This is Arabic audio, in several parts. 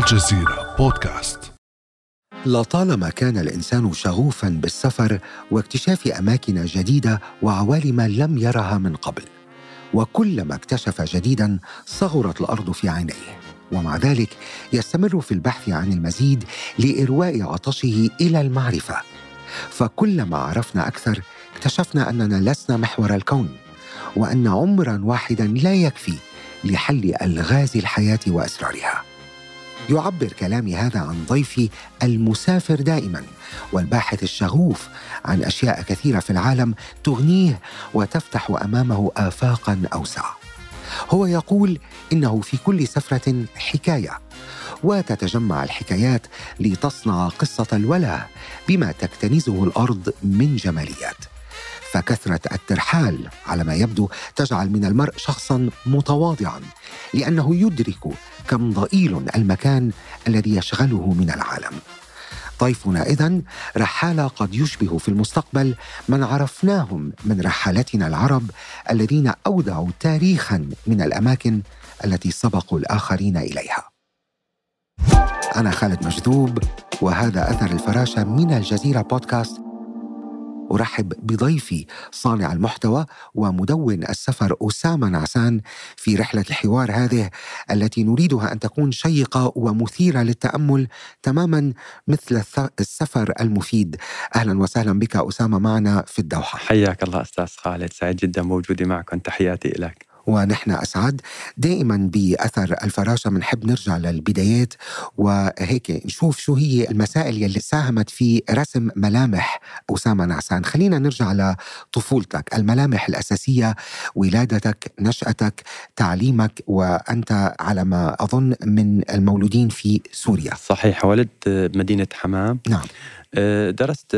الجزيرة بودكاست. لطالما كان الإنسان شغوفا بالسفر واكتشاف أماكن جديدة وعوالم لم يرها من قبل وكلما اكتشف جديدا صغرت الأرض في عينيه. ومع ذلك يستمر في البحث عن المزيد لإرواء عطشه إلى المعرفة. فكلما عرفنا أكثر اكتشفنا أننا لسنا محور الكون وأن عمرا واحدا لا يكفي لحل ألغاز الحياة وأسرارها. يعبر كلامي هذا عن ضيفي المسافر دائما والباحث الشغوف عن أشياء كثيرة في العالم تغنيه وتفتح أمامه افاقا أوسع. هو يقول إنه في كل سفرة حكاية وتتجمع الحكايات لتصنع قصة الولا بما تكتنزه الأرض من جماليات. فكثرة الترحال على ما يبدو تجعل من المرء شخصا متواضعا. لأنه يدرك كم ضئيل المكان الذي يشغله من العالم. ضيفنا اذا رحالة قد يشبه في المستقبل من عرفناهم من رحالتنا العرب الذين أودعوا تاريخا من الأماكن التي سبقوا الآخرين إليها. أنا خالد مجذوب وهذا أثر الفراشة من الجزيرة بودكاست أرحب بضيفي صانع المحتوى ومدون السفر أسامة نعسان في رحلة الحوار هذه التي نريدها أن تكون شيقة ومثيرة للتأمل تماما مثل السفر المفيد. أهلا وسهلا بك أسامة معنا في الدوحة. حياك الله أستاذ خالد سعيد جدا بوجودي معكم. تحياتي لك ونحن أسعد. دائما بأثر الفراشة بنحب نرجع للبدايات. وهيك نشوف شو هي المسائل يلي ساهمت في رسم ملامح أسامة نعسان. خلينا نرجع لطفولتك الملامح الأساسية ولادتك نشأتك تعليمك وأنت على ما أظن من المولودين في سوريا. صحيح ولدت مدينة حمام. نعم. آه، درست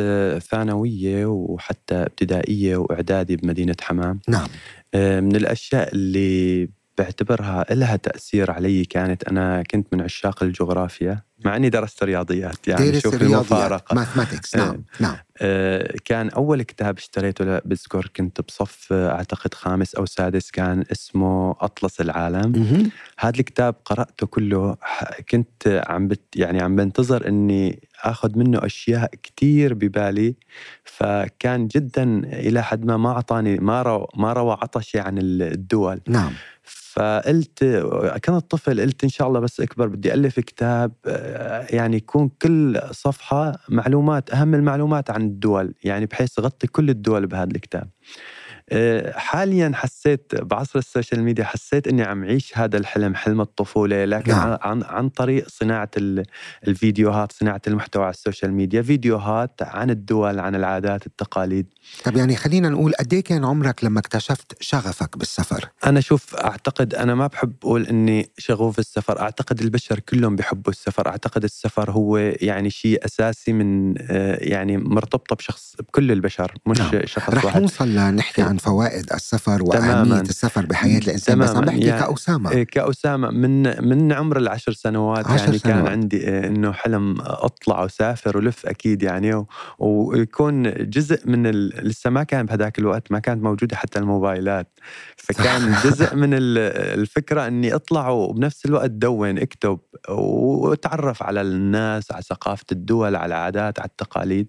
ثانوية وحتى ابتدائية وإعدادي بمدينة حمام. نعم. آه، من الأشياء اللي بعتبرها لها تأثير علي كانت أنا كنت من عشاق الجغرافيا مع إني درست رياضيات يعني شوف المفارقة. ماثماتكس نعم آه نعم. آه كان أول كتاب اشتريته بذكر كنت بصف أعتقد خامس أو سادس كان اسمه أطلس العالم. هذا الكتاب قرأته كله كنت عم بت يعني عم بنتظر إني آخذ منه أشياء كثير ببالي فكان جدا إلى حد ما ما أعطاني ما روى ما روى عطشي عن الدول. نعم. فقلت كنت طفل قلت إن شاء الله بس أكبر بدي ألف كتاب يعني يكون كل صفحة معلومات أهم المعلومات عن الدول يعني بحيث أغطي كل الدول بهذا الكتاب. حاليا حسيت بعصر ال social media حسيت إني عم عيش هذا الحلم حلم الطفولة لكن نعم. عن عن طريق صناعة الفيديوهات صناعة المحتوى على ال social media فيديوهات عن الدول عن العادات التقاليد طب يعني خلينا نقول قد إيه كان عمرك لما اكتشفت شغفك بالسفر أنا شوف أعتقد أنا ما بحب أقول إني شغوف السفر أعتقد البشر كلهم بيحبوا السفر أعتقد السفر هو يعني شيء أساسي من آه، يعني مرتبطة بشخص بكل البشر مش نعم. شخص رح واحد رح نوصل لنحكي عن فوائد السفر وأهمية السفر بحياة الإنسان. تماماً. بس عم بحكي يعني كأسامة. إيه، كأسامة. من من عمر العشر سنوات عشر يعني سنوات. كان عندي إيه، إنه حلم أطلع وسافر ولف أكيد يعني. ويكون جزء من لسه ما كان بهذاك الوقت ما كانت موجودة حتى الموبايلات. فكان جزء من الفكرة إني أطلع وبنفس الوقت دون أكتب وأتعرف على الناس على ثقافة الدول على العادات على التقاليد.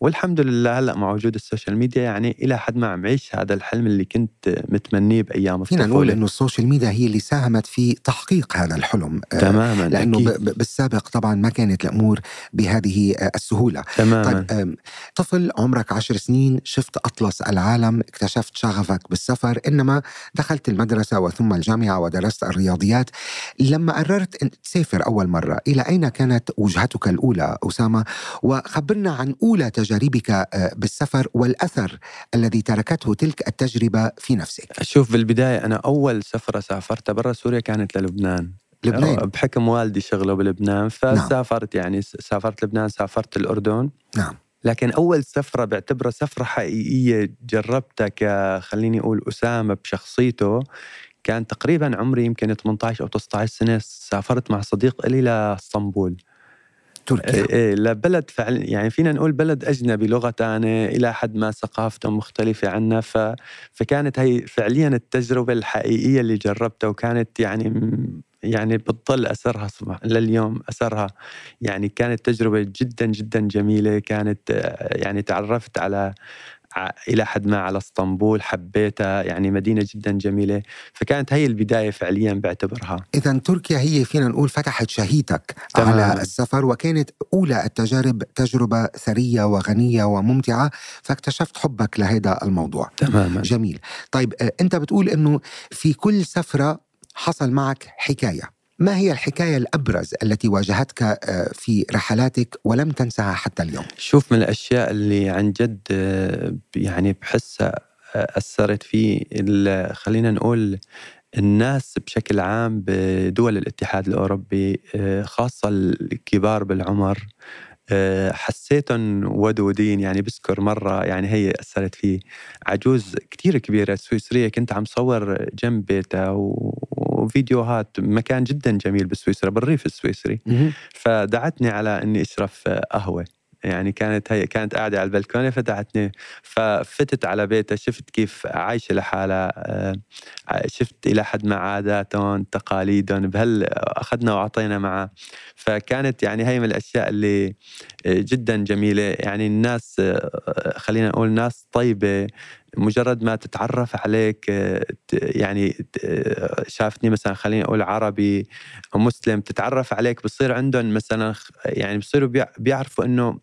والحمد لله هلأ مع وجود ال social media يعني إلى حد ما عم عيش هذا الحلم اللي كنت متمنيه بأيام فينا نقول إنه ال social media هي اللي ساهمت في تحقيق هذا الحلم آه، تماما لأنه أكيد. بالسابق طبعا ما كانت الأمور بهذه آه، السهولة. تماما. طيب طفل عمرك عشر سنين شفت أطلس العالم اكتشفت شغفك بالسفر إنما دخلت المدرسة وثم الجامعة ودرست الرياضيات. لما قررت إن تسافر أول مرة إلى أين كانت وجهتك الأولى أسامة؟ وخبرنا عن أولى تجاربك آه، بالسفر والأثر الذي تركته تلك التجربة في نفسك. شوف بالبداية أنا أول سفرة سافرتها برا سوريا كانت للبنان. لبنان. بحكم والدي شغله بلبنان نعم. فسافرت نعم. يعني سافرت لبنان سافرت الأردن. نعم. لكن أول سفرة بعتبرها سفرة حقيقية جربتها ك خليني أقول أسامة بشخصيته. كان تقريبا عمري يمكن 18 أو 19 سنة سافرت مع صديق لي لإسطنبول. تركيا. إيه, إيه، لبلد فعلا يعني فينا نقول بلد أجنبي لغة ثانية إلى حد ما ثقافته مختلفة عنا ف... فكانت هي فعليا التجربة الحقيقية اللي جربتها وكانت يعني يعني بتضل أثرها لليوم أثرها. يعني كانت تجربة جدا جدا جميلة كانت يعني تعرفت على إلى حد ما على إسطنبول حبيتها يعني مدينة جدا جميلة. فكانت هي البداية فعليا بعتبرها اذا تركيا هي فينا نقول فتحت شهيتك تمام. على السفر وكانت أولى التجارب تجربة ثرية وغنية وممتعة فاكتشفت حبك لهذا الموضوع. تماما. جميل. طيب آه، أنت بتقول إنه في كل سفرة حصل معك حكاية. ما هي الحكاية الأبرز التي واجهتك آه، في رحلاتك ولم تنسها حتى اليوم؟ شوف من الأشياء اللي عن جد آه، يعني بحسها آه، أثرت في خلينا نقول الناس بشكل عام بدول الاتحاد الأوروبي خاصة الكبار بالعمر حسيتهم ودودين يعني بذكر مرة يعني هي أثرت فيه عجوز كتير كبيرة سويسرية. كنت عم صور جنب بيتها وفيديوهات مكان جدا جميل بسويسرا بالريف السويسري. فدعتني على إني أشرب قهوة. يعني كانت هي كانت قاعدة على البلكونة فدعتني ففتت على بيتها شفت كيف عايشة لحالها آه، شفت إلى حد ما عاداتهم تقاليدهم بهل أخذنا وأعطينا معه فكانت يعني هي من الأشياء اللي جدا جميلة. يعني الناس آه، خلينا نقول ناس طيبة مجرد ما تتعرف عليك يعني شافتني مثلا خليني أقول عربي مسلم تتعرف عليك بصير عندهم مثلا يعني بصيروا بيعرفوا إنه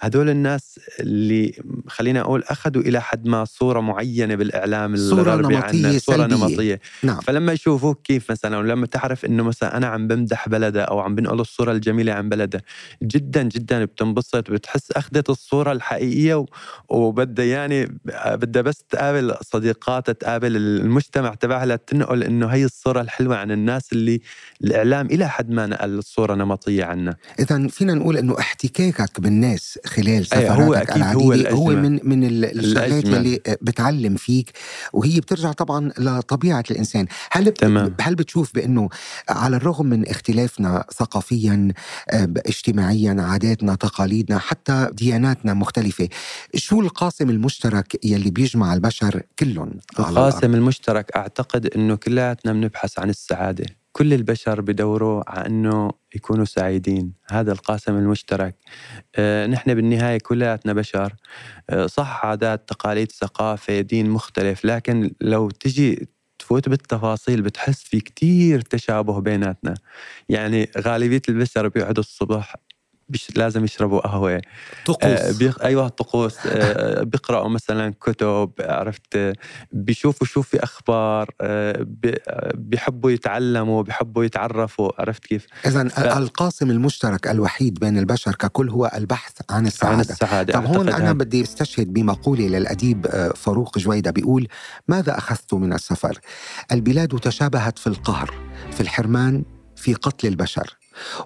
هدول الناس اللي خلينا أقول أخذوا إلى حد ما صورة معينة بالإعلام صورة الغربي نمطية صورة سلبية. نمطية نعم. فلما يشوفوك كيف مثلا ولما تعرف إنه مثلا أنا عم بمدح بلدها أو عم بنقل الصورة الجميلة عن بلدها جدا جدا بتنبسط بتحس أخذت الصورة الحقيقية وبدها يعني بدها بس تقابل صديقاتها تقابل المجتمع تبعها لتنقل إنه هي الصورة الحلوة عن الناس اللي الإعلام إلى حد ما نقل الصورة نمطية عنا اذا فينا نقول إنه احتكاكك بالناس خلال سفراتك هو أكيد هو, هو من من الشغلات اللي بتعلم فيك وهي بترجع طبعا لطبيعة الإنسان. هل تمام. هل بتشوف بأنه على الرغم من اختلافنا ثقافيا آه، اجتماعيا عاداتنا تقاليدنا حتى دياناتنا مختلفة شو القاسم المشترك يلي بيجمع البشر كلهم القاسم المشترك أعتقد أنه كلياتنا بنبحث عن السعادة. كل البشر بدوروا على أنه يكونوا سعيدين. هذا القاسم المشترك. آه، نحن بالنهاية كلياتنا بشر. آه، صح عادات تقاليد ثقافة دين مختلف لكن لو تجي تفوت بالتفاصيل بتحس في كتير تشابه بيناتنا. يعني غالبية البشر بيقعدوا الصبح بيش لازم يشربوا قهوة. طقوس. آه بيخ... أيوة طقوس. آه بيقرأوا مثلا كتب عرفت؟ بيشوفوا شو في أخبار. آه بيحبوا يتعلموا بيحبوا يتعرفوا. عرفت كيف؟ إذا ف... القاسم المشترك الوحيد بين البشر ككل هو البحث عن السعادة عن السعادة. طب هون هاد. بدي أستشهد بمقولة للأديب آه، فاروق جويدة. بيقول ماذا أخذت من السفر؟ البلاد تشابهت في القهر في الحرمان في قتل البشر.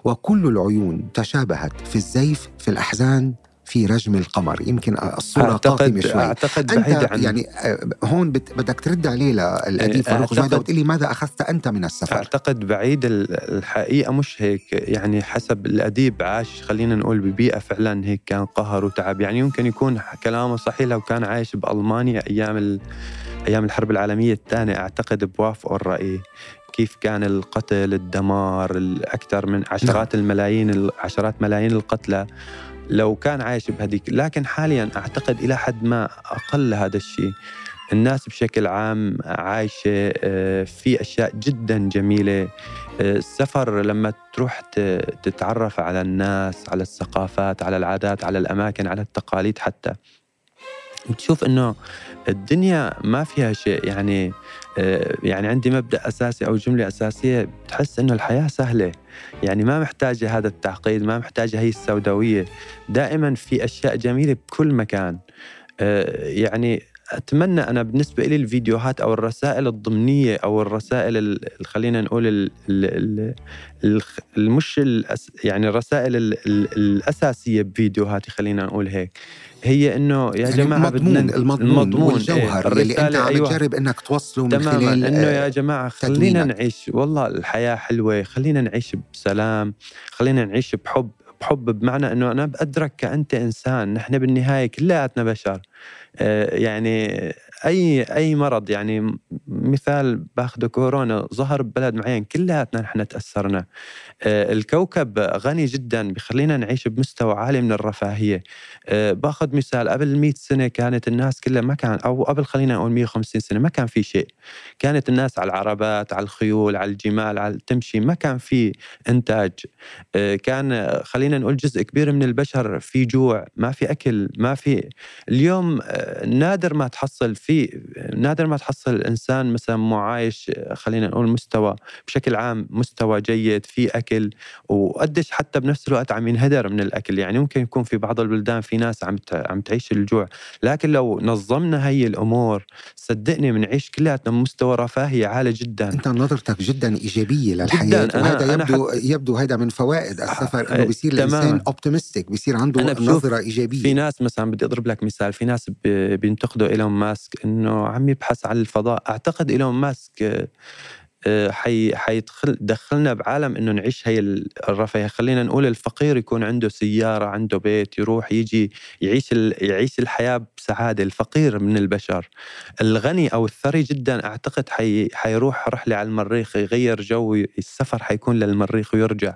وكل العيون تشابهت في الزيف في الأحزان في رجم القمر. يمكن الصورة قاتمة شوي. أعتقد بعيد عن يعني آه، هون بدك ترد عليه للأديب فاروق جويدة وتقول لي ماذا أخذت أنت من السفر. أعتقد بعيد الحقيقة مش هيك يعني حسب الأديب عاش خلينا نقول ببيئة فعلا هيك كان قهر وتعب. يعني يمكن يكون كلامه صحيح لو كان عايش بألمانيا أيام أيام الحرب العالمية الثانية أعتقد بوافقه الرأي. كيف كان القتل الدمار الأكثر من عشرات نعم. الملايين عشرات ملايين القتلى لو كان عايش بهذيك لكن حاليا أعتقد إلى حد ما أقل هذا الشيء. الناس بشكل عام عايشة آه، في أشياء جدا جميلة. آه، السفر لما تروح تتعرف على الناس على الثقافات على العادات على الأماكن على التقاليد حتى. بتشوف إنه الدنيا ما فيها شيء. يعني آه، يعني عندي مبدأ أساسي أو جملة أساسية بتحس إنه الحياة سهلة. يعني ما محتاجة هذا التعقيد ما محتاجة هي السوداوية. دائما في أشياء جميلة بكل مكان. آه، يعني أتمنى أنا بالنسبة لي الفيديوهات أو الرسائل الضمنية أو الرسائل خلينا نقول المش يعني الرسائل الأساسية بفيديوهاتي خلينا نقول هيك. هي إنه يا يعني جماعة المضمون بدنا المضمون, المضمون والجوهر إيه اللي أنت عم أيوة. تجرب إنك توصله من تماما خلال إنه يا جماعة خلينا نعيش والله الحياة حلوة خلينا نعيش بسلام خلينا نعيش بحب بحب بمعنى إنه أنا بقدرك كانت إنسان نحن بالنهاية كلياتنا بشر. آه، يعني أي أي مرض يعني مثال باخذ كورونا ظهر ببلد معين كلياتنا نحن تأثرنا. آه، الكوكب غني جدا بخلينا نعيش بمستوى عالي من الرفاهية. آه، باخذ مثال قبل 100 سنة كانت الناس كلها ما كان أو قبل خلينا نقول 150 سنة ما كان في شيء. كانت الناس على العربات على الخيول على الجمال على تمشي ما كان في إنتاج. آه، كان خلينا نقول جزء كبير من البشر في جوع ما في أكل ما في. اليوم نادر ما تحصل في نادر ما تحصل الانسان مثلا معايش خلينا نقول مستوى بشكل عام مستوى جيد في أكل وقديش حتى بنفس الوقت عم ينهدر من الأكل. يعني ممكن يكون في بعض البلدان في ناس عم عم تعيش الجوع. لكن لو نظمنا هي الأمور صدقني بنعيش كلياتنا بمستوى رفاهيه عالي جدا. أنت نظرتك جدا إيجابية للحياة. جداً. وهذا أنا يبدو أنا يبدو هذا من فوائد السفر إنه بيصير الإنسان optimistic بيصير عنده نظرة إيجابية. في ناس مثلا بدي أضرب لك مثال في ناس بينتقدوا إيلون ماسك إنه عم يبحث عن الفضاء. أعتقد إيلون ماسك آه، حي حيدخل دخلنا بعالم إنه نعيش هي الرفاهيه خلينا نقول الفقير يكون عنده سيارة عنده بيت يروح يجي يعيش يعيش الحياة بسعادة الفقير من البشر. الغني أو الثري جدا أعتقد حي حيروح رحلة على المريخ يغير جو السفر حيكون للمريخ ويرجع.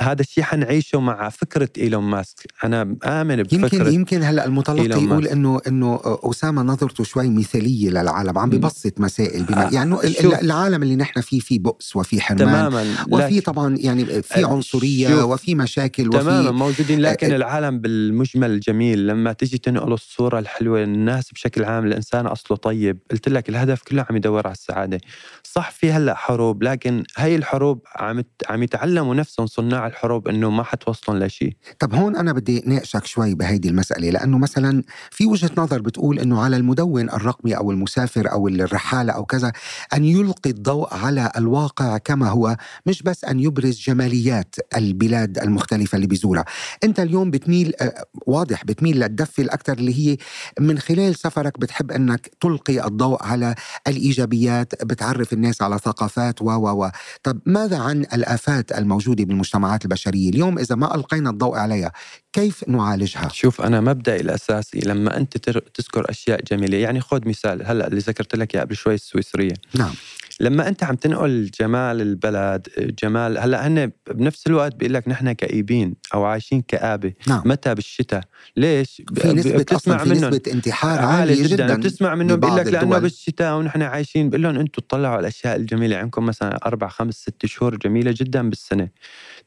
هذا الشيء حنعيشه مع فكرة إيلون ماسك. أنا آمن بفكرة يمكن يمكن هلا المتلقي يقول انه إنه اسامه نظرته شوي مثالية للعالم عم ببسط مسائل بما آه يعني العالم اللي نحن فيه فيه بؤس وفي حرمان تماما وفي طبعا يعني في عنصرية وفي مشاكل وفي تماما موجودين لكن آه العالم بالمجمل جميل. لما تيجي تنقل الصورة الحلوة الناس بشكل عام الإنسان أصله طيب. قلت لك الهدف كله عم يدور على السعادة. صح في هلأ حروب لكن هاي الحروب عم عم يتعلموا نفسهم صناع الحروب إنه ما حتوصلهم لشيء طب هون أنا بدي ناقشك شوي بهيدي المسألة لأنه مثلا في وجهة نظر بتقول إنه على المدون الرقمي أو المسافر أو الرحالة أو كذا أن يلقي الضوء على الواقع كما هو مش بس أن يبرز جماليات البلاد المختلفة اللي بيزورها. أنت اليوم بتميل آه، واضح بتميل للدفة الأكثر اللي هي من خلال سفرك بتحب إنك تلقي الضوء على الإيجابيات بتعرف الناس على ثقافات و و و. طب ماذا عن الآفات الموجودة بالمجتمع المجتمعات البشرية. اليوم إذا ما ألقينا الضوء عليها كيف نعالجها؟ شوف أنا مبدأي الأساسي لما أنت تذكر أشياء جميلة يعني خذ مثال. هلأ اللي ذكرت لك قبل شوي السويسرية. نعم. لما أنت عم تنقل جمال البلد جمال هلأ هن بنفس الوقت بيقول لك نحن كئيبين أو عايشين كآبة. نعم. متى بالشتاء؟ ليش؟ في نسبة بتسمع منهم. نسبة انتحار عالية جدا, جدا. بتسمع منهم بيقول لك لأنه بالشتاء ونحن عايشين. بقول لهم أنتم تطلعوا على الأشياء الجميلة. عندكم مثلا أربع خمس ست شهور جميلة جدا بالسنة.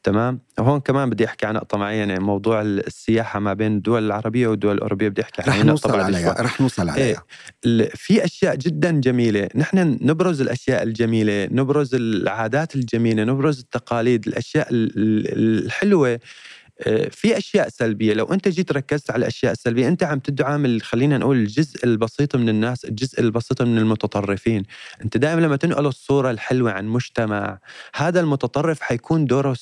تمام؟ وهون كمان بدي أحكي عن نقطة معينة. موضوع السياحة ما بين الدول العربية والدول الأوروبية. بدي أحكي رح نوصل عليها رح نوصل عليها. إيه. في أشياء جدا جميلة. نحن نبرز الأشياء الجميلة نبرز العادات الجميلة نبرز التقاليد الأشياء الحلوة. في أشياء سلبية. لو أنت جيت ركزت على الأشياء السلبية أنت عم تدعم خلينا نقول الجزء البسيط من الناس الجزء البسيط من المتطرفين. أنت دائما لما تنقل الصورة الحلوة عن مجتمع هذا المتطرف حيكون دوره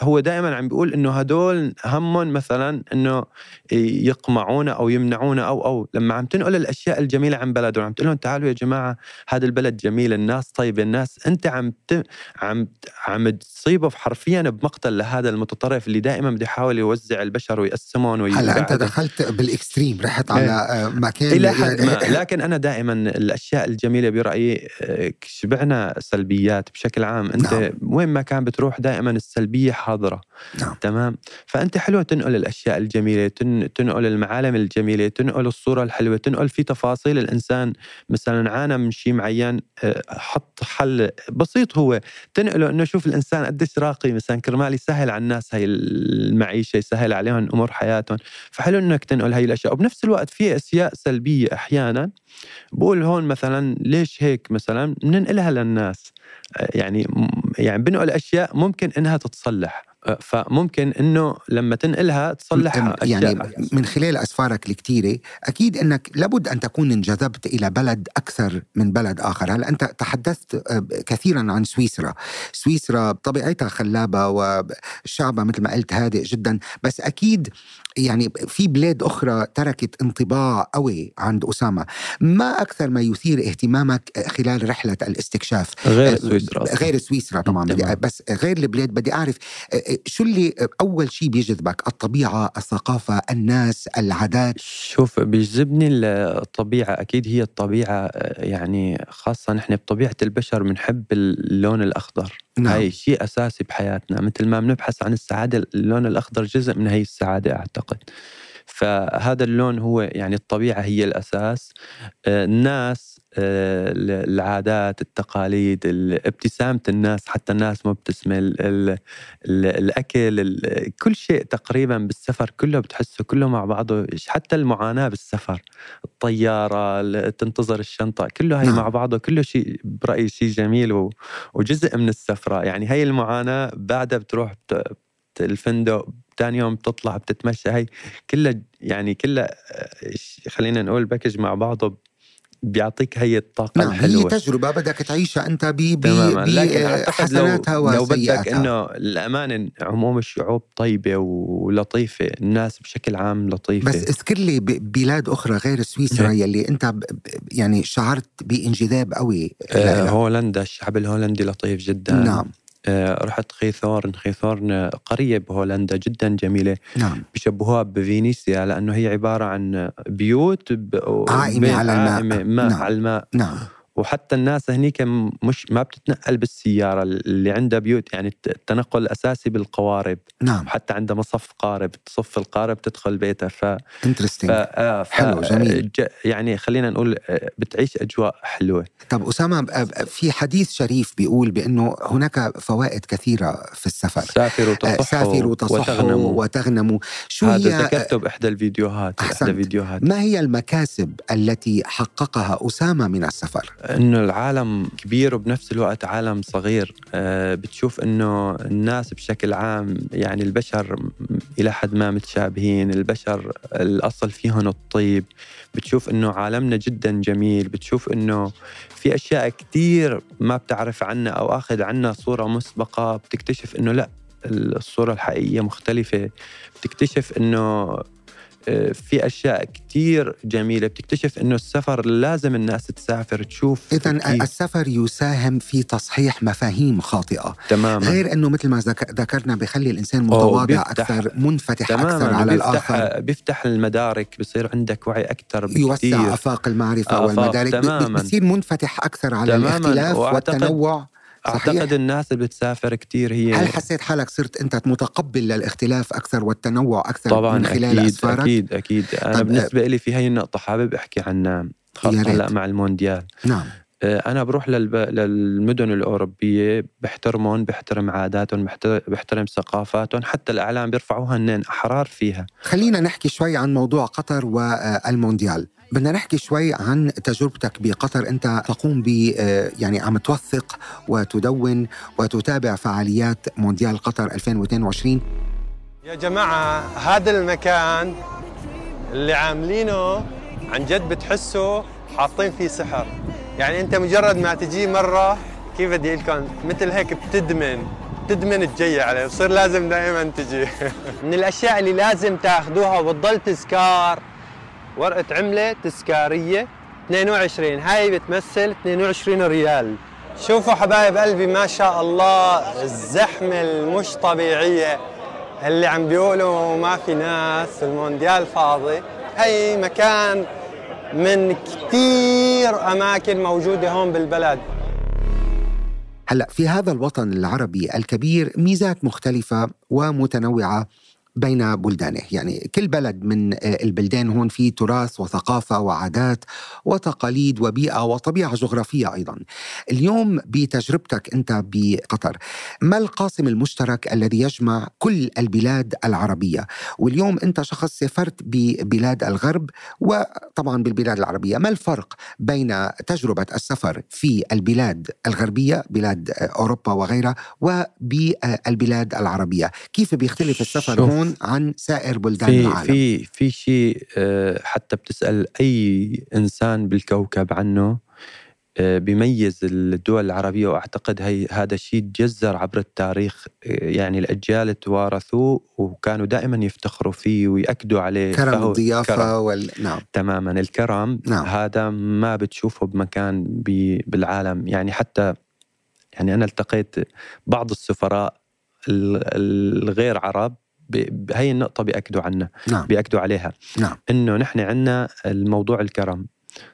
هو دائما عم بيقول إنه هدول همهم مثلا إنه يقمعونا أو يمنعونا أو أو لما عم تنقل الأشياء الجميلة عن بلدهم عم تقول لهم تعالوا يا جماعة هذا البلد جميل الناس طيبة الناس أنت عم ت... عم عم تصيبه حرفيا بمقتل لهذا المتطرف اللي دائما بده يحاول يوزع البشر ويقسمهم هلا أنت دخلت بالإكستريم رحت على آه، مكان إلى حد ما. لكن أنا دائما الأشياء الجميلة برأيي آه، شبعنا سلبيات بشكل عام. أنت نعم. وين ما كان بتروح دائما السلبية حاضرة. نعم. تمام؟ فأنت حلو تنقل الأشياء الجميلة تنقل المعالم الجميلة تنقل الصورة الحلوة تنقل في تفاصيل الإنسان. مثلا عانى من شيء معين آه، حط حل بسيط هو تنقله إنه شوف الإنسان قديش راقي. مثلا كرمال يسهل على الناس هي المعيشه يسهل عليهم أمور حياتهم. فحلو إنك تنقل هاي الأشياء. وبنفس الوقت في أشياء سلبية أحيانا. بقول هون مثلا ليش هيك مثلا؟ بننقلها للناس. يعني يعني بنقل أشياء ممكن إنها تتصلح. فممكن إنه لما تنقلها تصلح يعني من خلال أسفارك الكثيره أكيد إنك لابد أن تكون انجذبت إلى بلد أكثر من بلد آخر. هلا أنت تحدثت آه، كثيرا عن سويسرا؟ سويسرا بطبيعتها خلابة وشعبها مثل ما قلت هادئ جدا بس أكيد يعني في بلاد أخرى تركت انطباع قوي عند اسامه ما أكثر ما يثير اهتمامك خلال رحلة الاستكشاف؟ غير سويسرا غير سويسرا طبعا بس غير البلاد. بدي أعرف شو اللي أول شيء بيجذبك؟ الطبيعة الثقافة الناس العادات؟ شوف بيجذبني الطبيعة. أكيد هي الطبيعة يعني خاصة نحن بطبيعة البشر بنحب اللون الأخضر. نعم. هاي شيء أساسي بحياتنا. مثل ما بنبحث عن السعادة اللون الأخضر جزء من هي السعادة أعتقد. فهذا اللون هو يعني الطبيعة هي الأساس. آه، الناس آه، العادات التقاليد ابتسامة الناس حتى الناس مبتسمة الأكل كل شيء تقريبا بالسفر كله بتحسه كله مع بعضه حتى المعاناة بالسفر الطيارة تنتظر الشنطة كله هاي نعم. مع بعضه كله شيء برأيي شيء جميل وجزء من السفرة يعني هاي المعاناة بعدها بتروح الفندق ثاني يوم بتطلع بتتمشى هاي كلها يعني كلها آه، خلينا نقول package مع بعضه بيعطيك هي الطاقة نعم الحلوة. هي تجربة بدك تعيشها أنت بحسناتها لو, لو بدك إنه الأمانة عموم الشعوب طيبة ولطيفة الناس بشكل عام لطيفة. بس اذكر لي بلاد أخرى غير سويسرا نعم. يلي أنت يعني شعرت بانجذاب قوي. آه هولندا الشعب الهولندي لطيف جدا. نعم. رحت خيثورن خيثورن قرية بهولندا جدا جميلة. نعم. بشبهوها بفينيسيا لأنه هي عبارة عن بيوت عائمة على الماء. عائمة ماء نعم. على الماء. نعم. وحتى الناس هنيك مش ما بتتنقل بالسيارة اللي عندها بيوت يعني التنقل الأساسي بالقوارب. نعم. حتى عندها مصف قارب تصف القارب تدخل بيتها ف انترستنج آه حلو جميل. يعني خلينا نقول آه، بتعيش أجواء حلوة. طب أسامة في حديث شريف بيقول بأنه هناك فوائد كثيرة في السفر. سافروا تصحوا سافروا تصحوا وتغنموا, وتغنموا. شو هذا هي ذكرته بإحدى الفيديوهات أحسنت. احدى الفيديوهات ما هي المكاسب التي حققها أسامة من السفر؟ إنه العالم كبير وبنفس الوقت عالم صغير. أه بتشوف إنه الناس بشكل عام يعني البشر إلى حد ما متشابهين البشر الأصل فيهم الطيب. بتشوف إنه عالمنا جدا جميل. بتشوف إنه في أشياء كثير ما بتعرف عنها أو آخذ عنها صورة مسبقة. بتكتشف إنه لأ الصورة الحقيقية مختلفة. بتكتشف إنه آه، في أشياء كثير جميلة بتكتشف إنه السفر لازم الناس تسافر تشوف اذا السفر يساهم في تصحيح مفاهيم خاطئة تماما غير إنه مثل ما ذكرنا بخلي الإنسان متواضع أكثر منفتح تماماً أكثر على بيفتح الآخر بيفتح المدارك بصير عندك وعي أكثر بكثير يوسع آفاق المعرفة آفاق والمدارك تماماً. بصير منفتح أكثر على تماماً. الاختلاف والتنوع. أعتقد الناس اللي بتسافر كثير هي هل حسيت حالك صرت أنت متقبل للاختلاف أكثر والتنوع أكثر طبعا من خلال أكيد أسفارك؟ أكيد أكيد. أنا بالنسبة لي في هي النقطة حابب أحكي عنها خاصة هلأ مع المونديال. نعم. آه، أنا بروح للب... للمدن الأوروبية بحترمهم بحترم عاداتهم بحترم ثقافاتهم حتى الإعلام بيرفعوها هنن أحرار فيها. خلينا نحكي شوي عن موضوع قطر والمونديال. بدنا نحكي شوي عن تجربتك بقطر. انت تقوم ب آه، يعني عم توثق وتدون وتتابع فعاليات مونديال قطر 2022 يا جماعة هذا المكان اللي عاملينه عن جد بتحسه حاطين فيه سحر. يعني انت مجرد ما تجي مرة كيف بدي لكم؟ مثل هيك بتدمن تدمن الجية عليه بصير لازم دائما تجي. من الأشياء اللي لازم تاخذوها وبتضل تذكار ورقة عملة تذكارية 22 هاي بتمثل 22 ريال. شوفوا حبايب قلبي ما شاء الله الزحمة المش طبيعية اللي عم بيقولوا ما في ناس المونديال فاضي. هي مكان من كثير أماكن موجودة هون بالبلد. هلأ في هذا الوطن العربي الكبير ميزات مختلفة ومتنوعة بين بلدانه. يعني كل بلد من آه، البلدان هون في تراث وثقافة وعادات وتقاليد وبيئة وطبيعة جغرافية أيضا. اليوم بتجربتك أنت بقطر ما القاسم المشترك الذي يجمع كل البلاد العربية؟ واليوم أنت شخص سافرت ببلاد الغرب وطبعا بالبلاد العربية ما الفرق بين تجربة السفر في البلاد الغربية بلاد آه، أوروبا وغيرها وبالبلاد العربية؟ كيف بيختلف السفر هون عن سائر بلدان في العالم. في في شيء آه، حتى بتسأل أي إنسان بالكوكب عنه آه، بيميز الدول العربية وأعتقد هي هذا الشيء تجذر عبر التاريخ آه، يعني الأجيال توارثوه وكانوا دائما يفتخروا فيه ويأكدوا عليه. كرم الضيافة كرم. وال... نعم. تماما. الكرم نعم. هذا ما بتشوفه بمكان بي... بالعالم. يعني حتى يعني أنا التقيت بعض السفراء الغير عرب هي النقطة بيأكدوا عنها نعم. بيأكدوا عليها نعم. إنه نحن عندنا الموضوع الكرم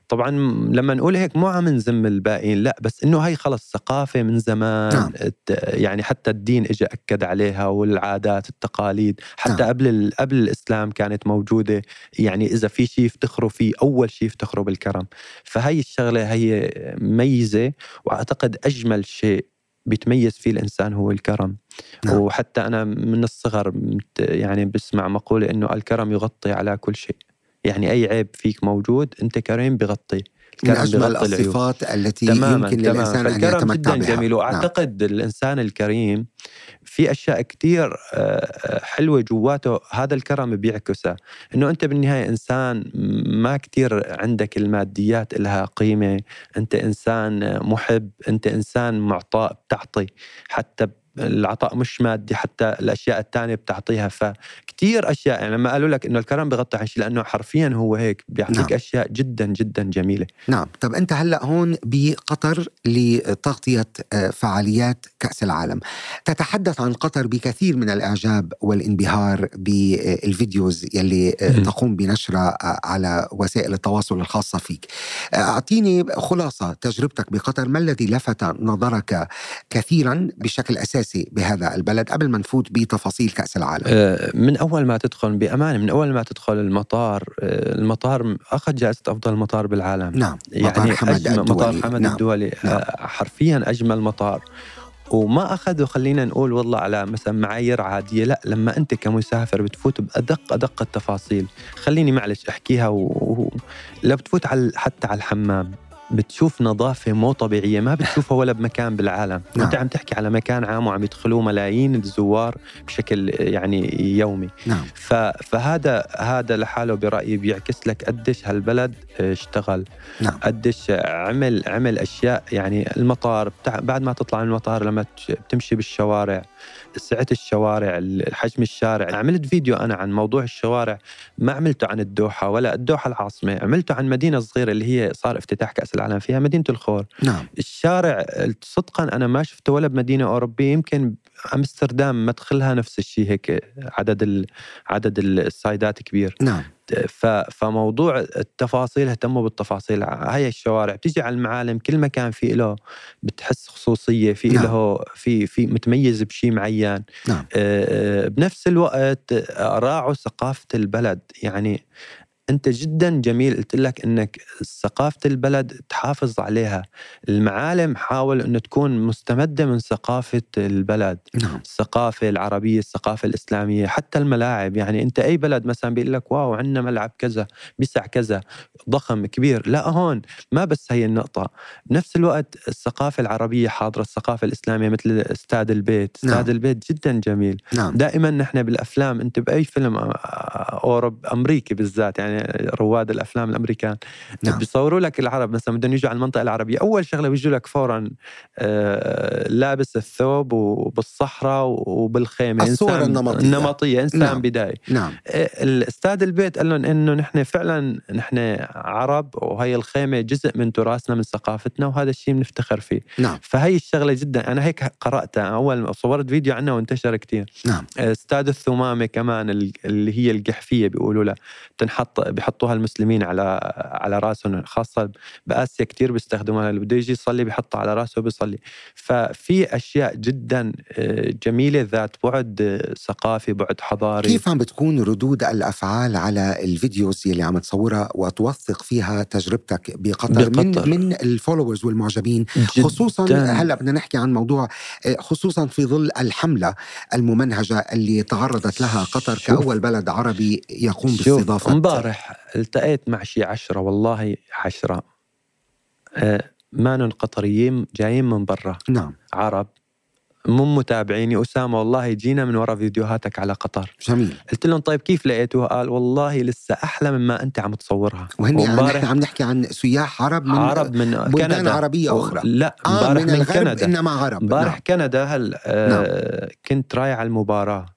طبعا لما نقول هيك مو عم نذم الباقيين لا بس إنه هي خلص ثقافة من زمان نعم. يعني حتى الدين اجى أكد عليها والعادات التقاليد حتى نعم. قبل قبل الإسلام كانت موجودة يعني إذا في شيء يفتخروا فيه أول شيء يفتخروا بالكرم فهي الشغلة هي ميزة وأعتقد أجمل شيء بيتميز فيه الإنسان هو الكرم نعم. وحتى أنا من الصغر يعني بسمع مقولة إنه الكرم يغطي على كل شيء يعني أي عيب فيك موجود أنت كريم بغطي من أجمل الصفات التي تماماً يمكن تماماً للانسان أن يتمتع جدا بها جميل نعم. وأعتقد نعم. الإنسان الكريم في أشياء كثير آه، آه، حلوة جواته. هذا الكرم بيعكسه. إنه أنت بالنهاية إنسان ما كثير عندك الماديات لها قيمة. أنت إنسان محب أنت إنسان معطاء بتعطي حتى العطاء مش مادي حتى الأشياء الثانية بتعطيها. فكتير أشياء يعني لما قالوا لك إنه الكرم بغطي عن شيء لأنه حرفيا هو هيك بيعطيك نعم. أشياء جدا جدا جميلة. نعم. طب أنت هلأ هون بقطر لتغطية آه، فعاليات كأس العالم. تتحدث عن قطر بكثير من الإعجاب والانبهار بالفيديوز يلي آه، تقوم بنشرها آه، على وسائل التواصل الخاصة فيك. أعطيني خلاصة تجربتك بقطر. ما الذي لفت نظرك كثيرا بشكل أساسي؟ الأساسي بهذا البلد قبل ما نفوت بتفاصيل كأس العالم؟ آه، من أول ما تدخل بأمانة من أول ما تدخل المطار آه، المطار أخذ جائزة أفضل مطار بالعالم. نعم يعني مطار حمد الدولي مطار حمد نعم. الدولي. آه، نعم. حرفيا أجمل مطار. وما أخذوا خلينا نقول والله على مثلا معايير عادية. لا لما أنت كمسافر بتفوت بأدق أدق التفاصيل. خليني معلش أحكيها و... بتفوت على حتى على الحمام. بتشوف نظافة مو طبيعية ما بتشوفها ولا بمكان بالعالم نعم. أنت عم تحكي على مكان عام وعم يدخلوه ملايين الزوار بشكل يعني يومي نعم. فهذا هذا لحاله برأيي بيعكس لك قديش هالبلد اشتغل نعم. قديش عمل عمل أشياء يعني المطار بعد ما تطلع من المطار لما بتمشي بالشوارع سعة الشوارع حجم الشارع. عملت فيديو أنا عن موضوع الشوارع ما عملته عن الدوحة ولا الدوحة العاصمة عملته عن مدينة صغيرة اللي هي صار افتتاح كأس العالم فيها مدينة الخور. نعم. الشارع صدقا أنا ما شفته ولا بمدينة أوروبية يمكن أمستردام مدخلها نفس الشيء هيك عدد ال... عدد السايدات كبير. نعم. فموضوع التفاصيل اهتموا بالتفاصيل هاي الشوارع بتيجي على المعالم كل مكان في له بتحس خصوصية في نعم. له في في متميز بشيء معين نعم. بنفس الوقت راعوا ثقافه البلد يعني أنت جدا جميل. قلت لك إنك ثقافة البلد تحافظ عليها. المعالم حاول إنه تكون مستمدة من ثقافة البلد نعم. الثقافة العربية الثقافة الإسلامية حتى الملاعب. يعني أنت أي بلد مثلا بيقول لك واو عندنا ملعب كذا بيسع كذا ضخم كبير. لا هون ما بس هي النقطة. بنفس الوقت الثقافة العربية حاضرة الثقافة الإسلامية مثل استاد البيت. استاد نعم. البيت جدا جميل. نعم. دائما نحن بالأفلام أنت بأي فيلم أوروب أمريكي بالذات يعني رواد الأفلام الأمريكان. نعم. بيصوروا لك العرب مثلا بدهم يجوا على المنطقة العربية. أول شغلة بيجوا لك فورا آه لابس الثوب وبالصحراء وبالخيمة. الصور النمطية. النمطيه إنسان نعم. بدايه نعم. آه، الأستاذ البيت قال لهم إنه نحن فعلا نحن عرب وهي الخيمة جزء من تراثنا من ثقافتنا وهذا الشيء بنفتخر فيه. نعم. فهي الشغلة جدا. أنا هيك قرأتها. أول صورت فيديو عنها وانتشر كثير نعم. أستاذ الثمامة كمان اللي هي القحفية بيقولوا لها. تنحط بيحطوها المسلمين على على راسهم خاصة بآسيا كثير بيستخدموها. اللي بده يجي يصلي بيحطها على راسه وبيصلي. ففي أشياء جدا آه، جميلة ذات بعد آه، ثقافي بعد حضاري. كيف عم بتكون ردود الأفعال على ال videos اللي عم تصورها وتوثق فيها تجربتك بقطر, بقطر. من من ال followers والمعجبين خصوصا هلا بدنا نحكي عن موضوع آه، خصوصا في ظل الحملة الممنهجة اللي تعرضت لها قطر كأول بلد عربي يقوم باستضافة. امبارح التقيت مع شي عشرة والله عشرة. آه مانن قطريين جايين من برا. نعم. عرب. مو متابعيني. أسامة والله جينا من وراء فيديوهاتك على قطر. جميل. قلت لهم طيب كيف لقيتوها؟ قال والله لسه أحلى مما أنت عم تصورها. وهن يعني عم نحكي عن سياح عرب من عرب من بلدان كندا. عربية أخرى. لا آه من, من كندا. إنما عرب. امبارح نعم. كندا هل آه نعم. كنت رايح على المباراة؟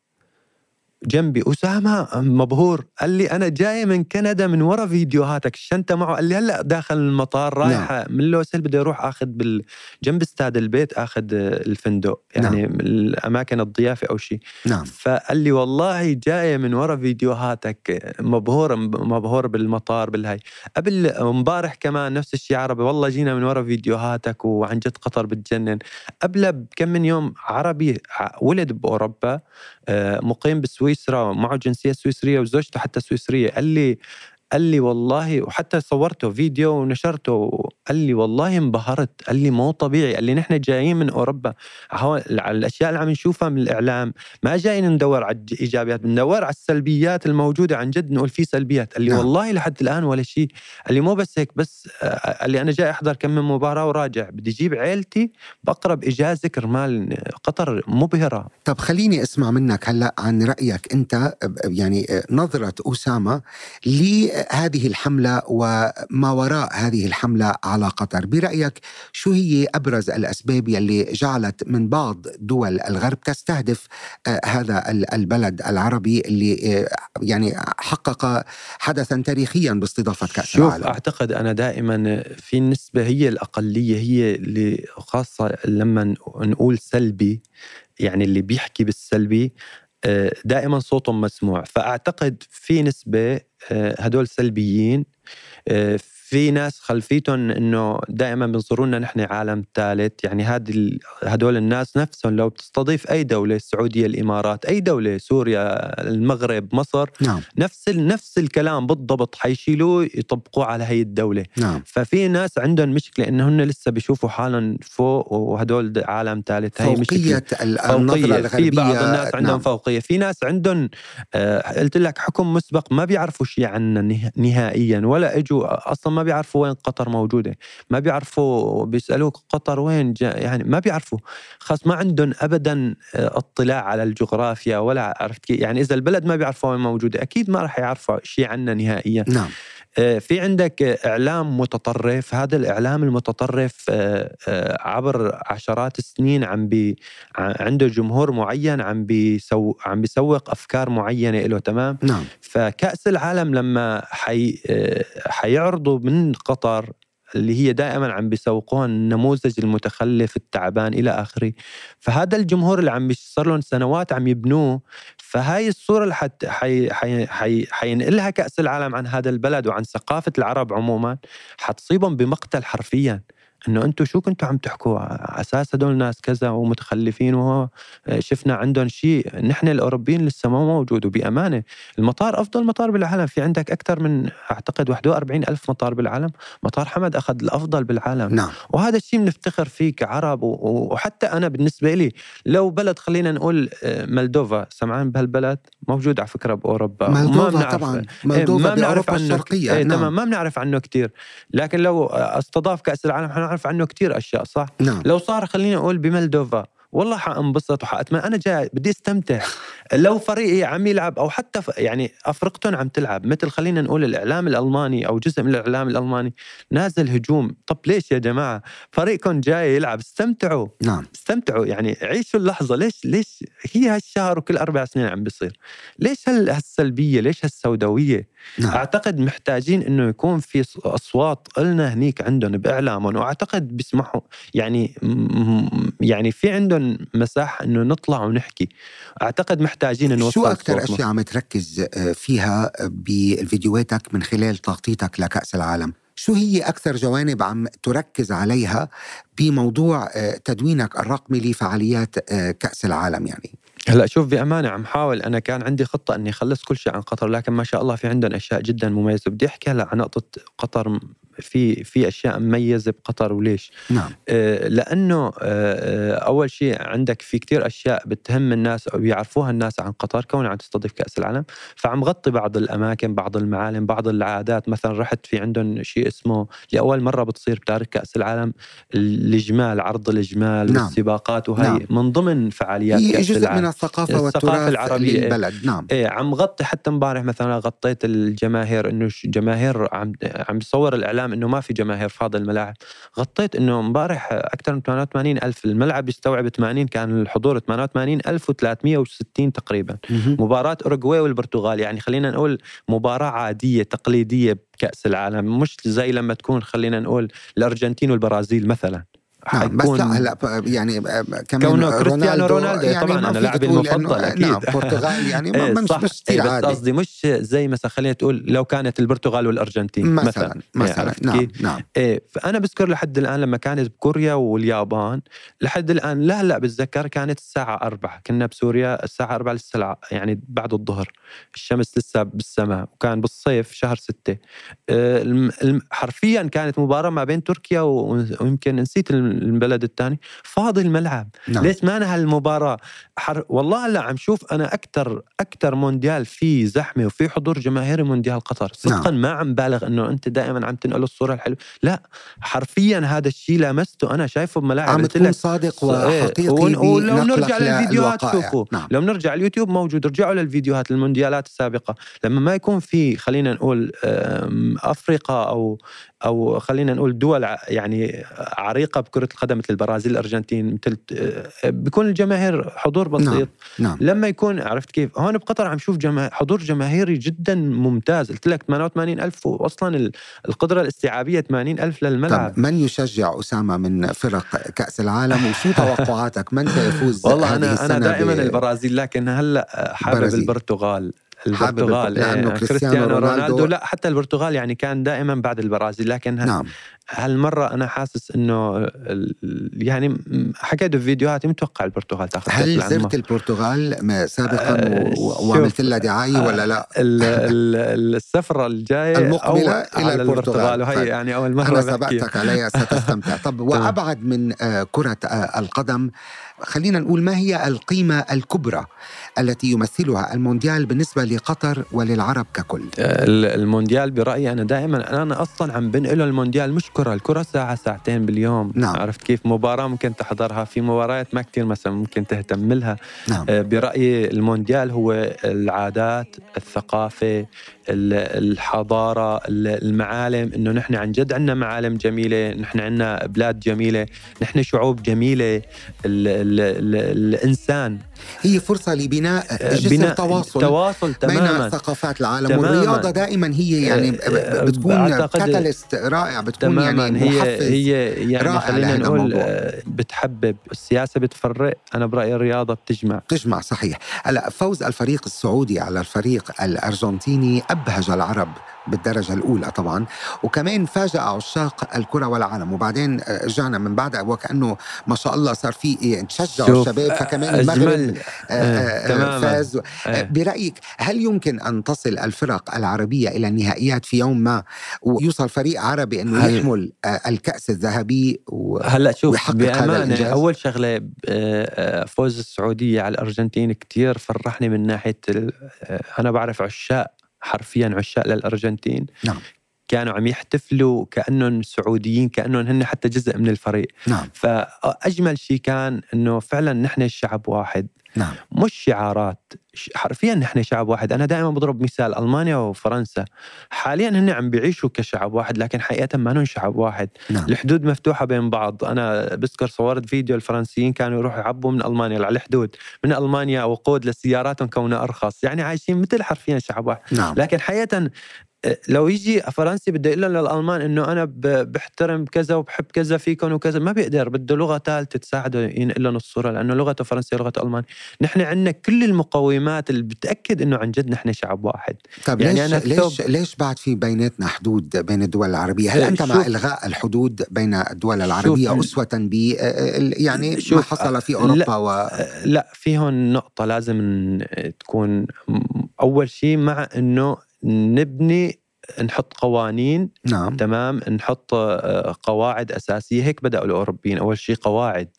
جنبي أسامة مبهور. قال لي أنا جاي من كندا من ورا فيديوهاتك الشنطه معه؟ قال لي هلأ داخل المطار رايح نعم. من لوسيل بدي أروح آخذ بال... جنب استاد البيت آخذ الفندق يعني نعم. الأماكن الضيافة أو شيء نعم. فقال لي والله جاي من ورا فيديوهاتك مبهور مبهور بالمطار بالهاي. قبل امبارح كمان نفس الشيء عربي والله جينا من ورا فيديوهاتك وعن جد قطر بتجنن. قبل بكم من يوم عربي ولد بأوروبا آه، مقيم بسويسرا معه جنسية سويسرية وزوجته حتى سويسرية. قال لي قال لي والله وحتى صورته فيديو ونشرته قال لي والله انبهرت قال لي مو طبيعي قال لي نحن جايين من أوروبا. على الأشياء اللي عم نشوفها من الإعلام ما جايين ندور على الإيجابيات بندور على السلبيات الموجودة عن جد نقول في سلبيات. قال لي نعم. والله لحد الآن ولا شيء. قال لي مو بس هيك بس قال لي أنا جاي أحضر كم من مباراة وراجع بدي أجيب عيلتي باقرب اجازه كرمال قطر مبهرة. طب خليني أسمع منك هلأ عن رأيك أنت يعني نظرة أسامة لي هذه الحملة وما وراء هذه الحملة على قطر. برأيك شو هي أبرز الأسباب يلي جعلت من بعض دول الغرب تستهدف آه، هذا البلد العربي اللي آه، يعني حقق حدثا تاريخيا باستضافة كأس شوف العالم؟ أعتقد أنا دائما في نسبة هي الأقلية هي اللي خاصة لما نقول سلبي يعني اللي بيحكي بالسلبي آه، دائما صوتهم مسموع. فأعتقد في نسبة هدول سلبيين. آه، في ناس خلفيتهم إنه دائما بينظروا لنا نحن عالم ثالث. يعني هذه هدول الناس نفسهم لو بتستضيف أي دولة السعودية الإمارات أي دولة سوريا المغرب مصر نعم. نفس نفس الكلام بالضبط حيشيلوه يطبقوه على هي الدولة. نعم. ففي ناس عندهم مشكلة إنه هن لسه بيشوفوا حالهم فوق وهدول عالم ثالث. هي مشكلة الغربيه في بعض الناس عندهم نعم. فوقية. في ناس عندهم آه قلت لك حكم مسبق ما بيعرفوا شيء عنا نهائيا. ولا اجوا أصلا ما بيعرفوا وين قطر موجودة. ما بيعرفوا بيسألوك قطر وين يعني ما بيعرفوا. خاص ما عندهم ابدا اطلاع على الجغرافيا ولا عرفت كيف يعني إذا البلد ما بيعرفوا وين موجودة أكيد ما راح يعرفوا شيء عنا نهائيا. نعم. في عندك إعلام متطرف هذا الإعلام المتطرف آه، عبر عشرات السنين عم بي عنده جمهور معين عم بيسو عم بيسوق أفكار معينة له تمام؟ نعم. فكأس العالم لما حي حيعرضوا من قطر اللي هي دائما عم بيسوقوها النموذج المتخلف التعبان إلى آخره فهذا الجمهور اللي عم صار لهم سنوات عم يبنوه فهاي الصورة اللي حت حي حي حي حينقلها كأس العالم عن هذا البلد وعن ثقافة العرب عموما حتصيبهم بمقتل حرفيا. إنه أنتم شو كنتوا عم تحكوا؟ على أساس هدول الناس كذا ومتخلفين وهو آه، شفنا عندهم شيء نحن الأوروبيين لسه ما موجود وبأمانة. المطار أفضل مطار بالعالم. في عندك أكثر من أعتقد 41 ألف مطار بالعالم. مطار حمد أخذ الأفضل بالعالم. نعم. وهذا الشيء بنفتخر فيه كعرب وحتى أنا بالنسبة لي لو بلد خلينا نقول آه، مالدوفا. سمعان بهالبلد موجود على فكرة بأوروبا. مالدوفا طبعا. إيه، مالدوفا بأوروبا الشرقية. إيه نعم. تمام. ما بنعرف عنه كثير لكن لو أستضاف كأس العالم نعرف عنه كثير أشياء صح؟ نعم. لو صار خليني أقول بمالدوفا والله حأنبسط وحأتمنى أنا جاي بدي أستمتع. لو فريقي عم يلعب أو حتى يعني افرقتهم عم تلعب مثل خلينا نقول الإعلام الألماني أو جزء من الإعلام الألماني نازل هجوم. طب ليش يا جماعة؟ فريقكم جاي يلعب استمتعوا. نعم. استمتعوا يعني عيشوا اللحظة. ليش ليش هي هالشهر وكل أربع سنين عم بيصير؟ ليش هالسلبية؟ ليش هالسوداوية؟ نعم. أعتقد محتاجين إنه يكون في أصوات قلنا هنيك عندهم باعلامهم وأعتقد بيسمحوا يعني يعني في عندهم مساحة إنه نطلع ونحكي أعتقد محتاجين نوصل شو أكثر أشياء عم تركز آه، فيها بفيديوهاتك من خلال تغطيتك لكأس العالم شو هي أكثر جوانب عم تركز عليها بموضوع آه، تدوينك الرقمي لفعاليات آه، كأس العالم يعني؟ هلا شوف بأمانة عم حاول. أنا كان عندي خطة إني أخلص كل شيء عن قطر لكن ما شاء الله في عندهم أشياء جدا مميزة. بدي أحكي هلا عن نقطة قطر. في في أشياء مميزة بقطر وليش؟ نعم. آه لأنه آه, آه، أول شيء عندك في كثير أشياء بتهم الناس أو بيعرفوها الناس عن قطر كونها عم تستضيف كأس العالم. فعم غطي بعض الأماكن بعض المعالم بعض العادات. مثلا رحت في عندهم شيء اسمه لأول مرة بتصير بتاريخ كأس العالم الجمال عرض الجمال نعم. والسباقات وهي نعم. من ضمن فعاليات كأس جزء العالم. من الثقافة والتراث العربية للبلد. نعم. إيه عم غطي حتى امبارح مثلا غطيت الجماهير إنه جماهير عم عم بصور الإعلام إنه ما في جماهير فاضي الملاعب. غطيت إنه امبارح أكثر من 88 ألف الملعب يستوعب 80 كان الحضور 88 ألف و360 تقريبا. مباراة أوروغواي والبرتغال يعني خلينا نقول مباراة عادية تقليدية بكأس العالم مش زي لما تكون خلينا نقول الأرجنتين والبرازيل مثلا. بس لا هلا يعني كمان كونه كريستيانو رونالدو يعني طبعا أنا لاعبي المفضل أكيد. نعم البرتغال يعني إيه مش مش كثير إيه بس قصدي مش زي مثلا خلينا تقول لو كانت البرتغال والأرجنتين مثلا مثلا, مثلا نعم نعم. إيه فأنا بذكر لحد الآن لما كانت بكوريا واليابان لحد الآن لا لا بتذكر كانت الساعة 4 كنا بسوريا الساعة 4 لسه يعني بعد الظهر. الشمس لسه بالسماء وكان بالصيف شهر 6 آه حرفيا كانت مباراة ما بين تركيا ويمكن نسيت البلد الثاني فاضي الملعب. نعم. ليش ما هالمباراة؟ حر... والله هلا عم شوف أنا أكثر أكثر مونديال فيه زحمة وفي حضور جماهيري مونديال قطر. صدقا نعم. ما عم بالغ إنه أنت دائما عم تنقل الصورة الحلوة. لا حرفيا هذا الشيء لمسته أنا شايفه بملاعب. عم تكون صادق إيه، وحقيقي ولو نرجع للفيديوهات شوفوا. نعم. لو نرجع اليوتيوب موجود. رجعوا للفيديوهات المونديالات السابقة. لما ما يكون في خلينا نقول افريقيا أو أو خلينا نقول دول يعني عريقة بكره القدم مثل البرازيل الأرجنتين مثل آه، بيكون الجماهير حضور بسيط. نعم. نعم. لما يكون عرفت كيف؟ هون بقطر عم شوف جماهير حضور جماهيري جدا ممتاز. قلت لك 88 ألف واصلا القدرة الاستيعابية 80 ألف للملعب. طب من يشجع أسامة من فرق كأس العالم؟ وشو توقعاتك؟ من سيفوز والله أنا أنا دائما البرازيل لكن هلأ حابب برازيل. البرتغال. البرتغال لأنه كريستيانو رونالدو, رونالدو. لا حتى البرتغال يعني كان دائما بعد البرازيل لكن نعم. هالمرة أنا حاسس إنه يعني حكيت في فيديوهاتي متوقع البرتغال تاخذ هل زرت البرتغال سابقا أه وعملت لها دعاية ولا لا؟ السفرة الجاية المقبلة إلى البرتغال. وهي طيب. يعني أول مرة أنا سبقتك عليها ستستمتع. طب وأبعد من آه، كرة آه، القدم خلينا نقول ما هي القيمة الكبرى التي يمثلها المونديال بالنسبة لقطر وللعرب ككل؟ المونديال برأيي أنا دائما أنا أصلا عم بنقله المونديال مش كرة الكرة ساعة ساعتين باليوم. نعم. عرفت كيف؟ مباراة ممكن تحضرها. في مباريات ما كثير مثلا ممكن تهتم لها نعم. آه، برأيي المونديال هو العادات الثقافة الحضارة المعالم إنه نحن عن جد عندنا معالم جميلة نحن عندنا بلاد جميلة نحن شعوب جميلة ال ال ال الإنسان. هي فرصة لبناء آه، جسر بناء تواصل تواصل تماما. بين ثقافات العالم. تماماً. والرياضة دائما هي يعني آه، بتكون كاتاليست رائع بتكون تماماً. يعني هي هي يعني خلينا نقول آه، بتحبب. السياسة بتفرق. أنا برأيي الرياضة بتجمع. بتجمع صحيح. هلأ فوز الفريق السعودي على الفريق الأرجنتيني أبهج العرب بالدرجة الأولى طبعا وكمان فاجأ عشاق الكرة والعالم. وبعدين رجعنا من بعدها وكأنه ما شاء الله صار في إيه تشجعوا الشباب فكمان المغرب آه، آه، آه، فاز. برأيك هل يمكن أن تصل الفرق العربية إلى النهائيات في يوم ما ويوصل فريق عربي أنه يحمل الكأس الذهبي هلا شوف بأمانة أول شغلة فوز السعودية على الأرجنتين كتير فرحني من ناحية أنا بعرف عشاق حرفيا عشاق للأرجنتين. نعم. كانوا عم يحتفلوا كأنهم سعوديين كأنهم هن حتى جزء من الفريق. نعم. فأجمل شيء كان إنه فعلا نحن الشعب واحد نعم. مش شعارات. حرفيا نحن شعب واحد. أنا دائما بضرب مثال ألمانيا وفرنسا. حاليا هن عم بيعيشوا كشعب واحد لكن حقيقه ما هن شعب واحد. نعم. الحدود مفتوحة بين بعض. أنا بذكر صورت فيديو الفرنسيين كانوا يروحوا يعبوا من ألمانيا على الحدود. من ألمانيا وقود لسياراتهم كونها أرخص. يعني عايشين مثل حرفيا شعب واحد. نعم. لكن حقيقه لو يجي فرنسي بده يقول للألمان إنه أنا بحترم كذا وبحب كذا فيكم وكذا ما بيقدر بده لغة ثالثة تساعده ينقل لهم الصورة لأنه لغته فرنسية لغة الماني نحن عندنا كل المقومات اللي بتأكد إنه عن جد نحن شعب واحد. طيب يعني ليش أنا ليش ليش بعد في بيناتنا حدود بين الدول العربية؟ هل أنت مع إلغاء الحدود بين الدول العربية أسوة ب يعني ما حصل في أوروبا لا و... لا في هون نقطة لازم تكون أول شيء مع إنه نبني نحط قوانين نعم. تمام؟ نحط آه، قواعد أساسية. هيك بدأوا الأوروبيين. أول شيء قواعد.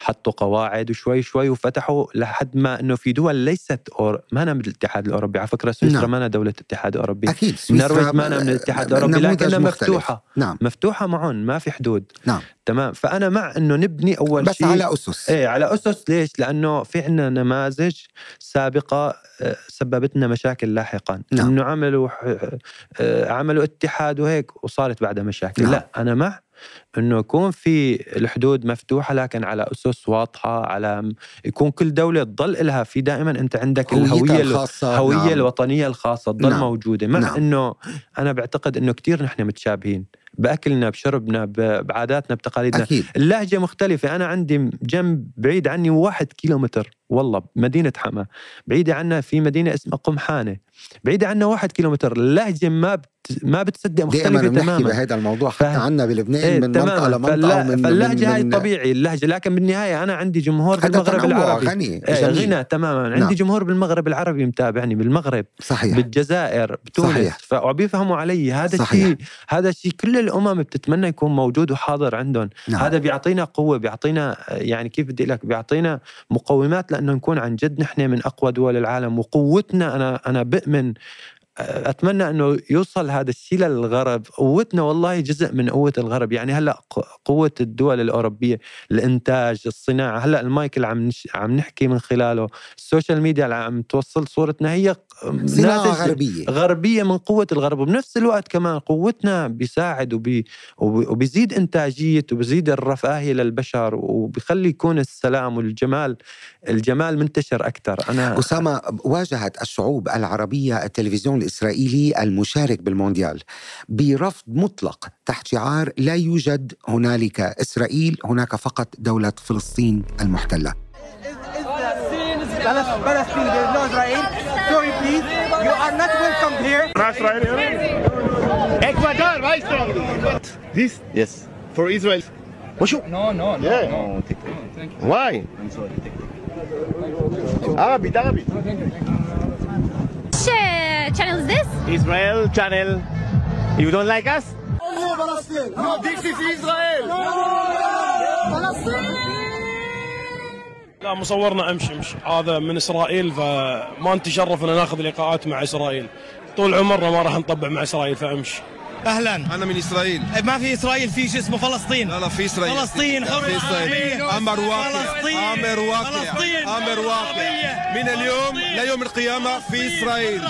حطوا قواعد وشوي شوي وفتحوا لحد ما إنه في دول ليست أور... ما أنا من الاتحاد الأوروبي. على فكرة سويسرا نعم. ما أنا دولة الاتحاد الأوروبي. أكيد النرويج ما أنا من الاتحاد الأوروبي لكنها مفتوحة. نعم. مفتوحة معهم ما في حدود. نعم. تمام. فأنا مع إنه نبني أول بس شيء على أسس. إيه على أسس. ليش؟ لأنه في عندنا نماذج سابقة آه، سببت لنا مشاكل لاحقا. نعم. إنه عملوا آه، عملوا اتحاد وهيك وصارت بعدها مشاكل. نعم. لا أنا مع إنه يكون في الحدود مفتوحة لكن على أسس واضحة على يكون كل دولة تضل لها في دائما أنت عندك الهوية الخاصة. الهويه نعم. الوطنية الخاصة تضل نعم. موجودة. مع نعم. إنه أنا بعتقد إنه كثير نحن متشابهين. بأكلنا بشربنا بعاداتنا بتقاليدنا. أكيد. اللهجة مختلفة. أنا عندي جنب بعيد عني واحد كيلومتر. والله مدينة حما. بعيدة عنا في مدينة اسمها قمحانة. بعيدة عنا واحد كيلومتر. اللهجة ما ما بتصدق دائما مختلفة بنحكي بهذا الموضوع حتى فاهم. عنا بلبنان إيه من منطقة لمنطقة فاللا- ومن فاللهجة هاي من طبيعي اللهجة لكن بالنهاية أنا عندي جمهور بالمغرب العربي غني إيه جميل. غنى تماما نعم. عندي جمهور بالمغرب العربي متابعني بالمغرب صحيح بالجزائر بتونس صحيح. ف- وبيفهموا علي هذا. الشيء هذا الشيء كل الأمم بتتمنى يكون موجود وحاضر عندهم نعم. هذا بيعطينا قوة بيعطينا يعني كيف بدي لك بيعطينا مقومات لأنه نكون عن جد نحن من أقوى دول العالم وقوتنا أنا أنا بؤمن أتمنى أنه يوصل هذا الشيء للغرب قوتنا والله جزء من قوة الغرب يعني هلأ قوة الدول الأوروبية الإنتاج الصناعة هلأ المايك اللي عم. عم نحكي من خلاله ال social media اللي عم توصل صورتنا هي صناعه ناتج غربيه غربيه من قوه الغرب وبنفس الوقت كمان قوتنا بيساعد وبي وبي- وبيزيد انتاجيه وبيزيد الرفاهيه للبشر وبيخلي يكون السلام والجمال الجمال منتشر أكثر أنا أسامة واجهت الشعوب العربية التلفزيون الإسرائيلي المشارك بالمونديال برفض مطلق تحت شعار لا يوجد هنالك إسرائيل هناك فقط دولة فلسطين المحتلة Palestine, there are not welcome here. Ecuador, why Israel? This? Yes. For Israel. No, no, no. Yeah. No, take. Thank you. Why? I'm sorry. Take it. Arabic, Arabic. Which uh, channel is this? Israel channel. You don't like us? No, This is Israel. لا مصورنا أمشي امشي هذا من إسرائيل فما نتشرف ان ناخذ لقاءات مع إسرائيل طول عمرنا ما راح نطبع مع إسرائيل فأمشي أهلا أنا من إسرائيل ما في إسرائيل في شو اسمه فلسطين لا لا في إسرائيل فلسطين إسرائيل حرية. أمر واقع فلسطين. أمر واقع فلسطين. أمر واقع. من اليوم. ليوم القيامة في إسرائيل.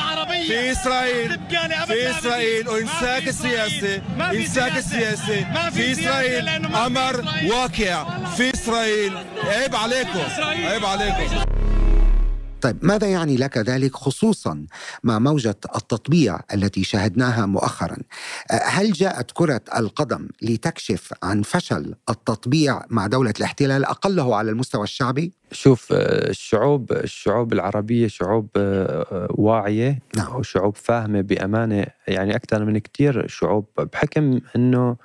في إسرائيل في. إسرائيل إسرائيل. السياسي في سياسة. السياسي في إسرائيل أمر إسرائيل. واقع في إسرائيل عيب عليكم. عيب عليكم طيب ماذا يعني لك ذلك خصوصا مع موجة التطبيع التي شاهدناها مؤخرا هل جاءت كرة القدم لتكشف عن فشل التطبيع مع دولة الاحتلال أقله على المستوى الشعبي؟ شوف آه، الشعوب الشعوب العربية شعوب آه، واعية نعم. وشعوب فاهمة بأمانة يعني أكثر من كتير شعوب بحكم أنه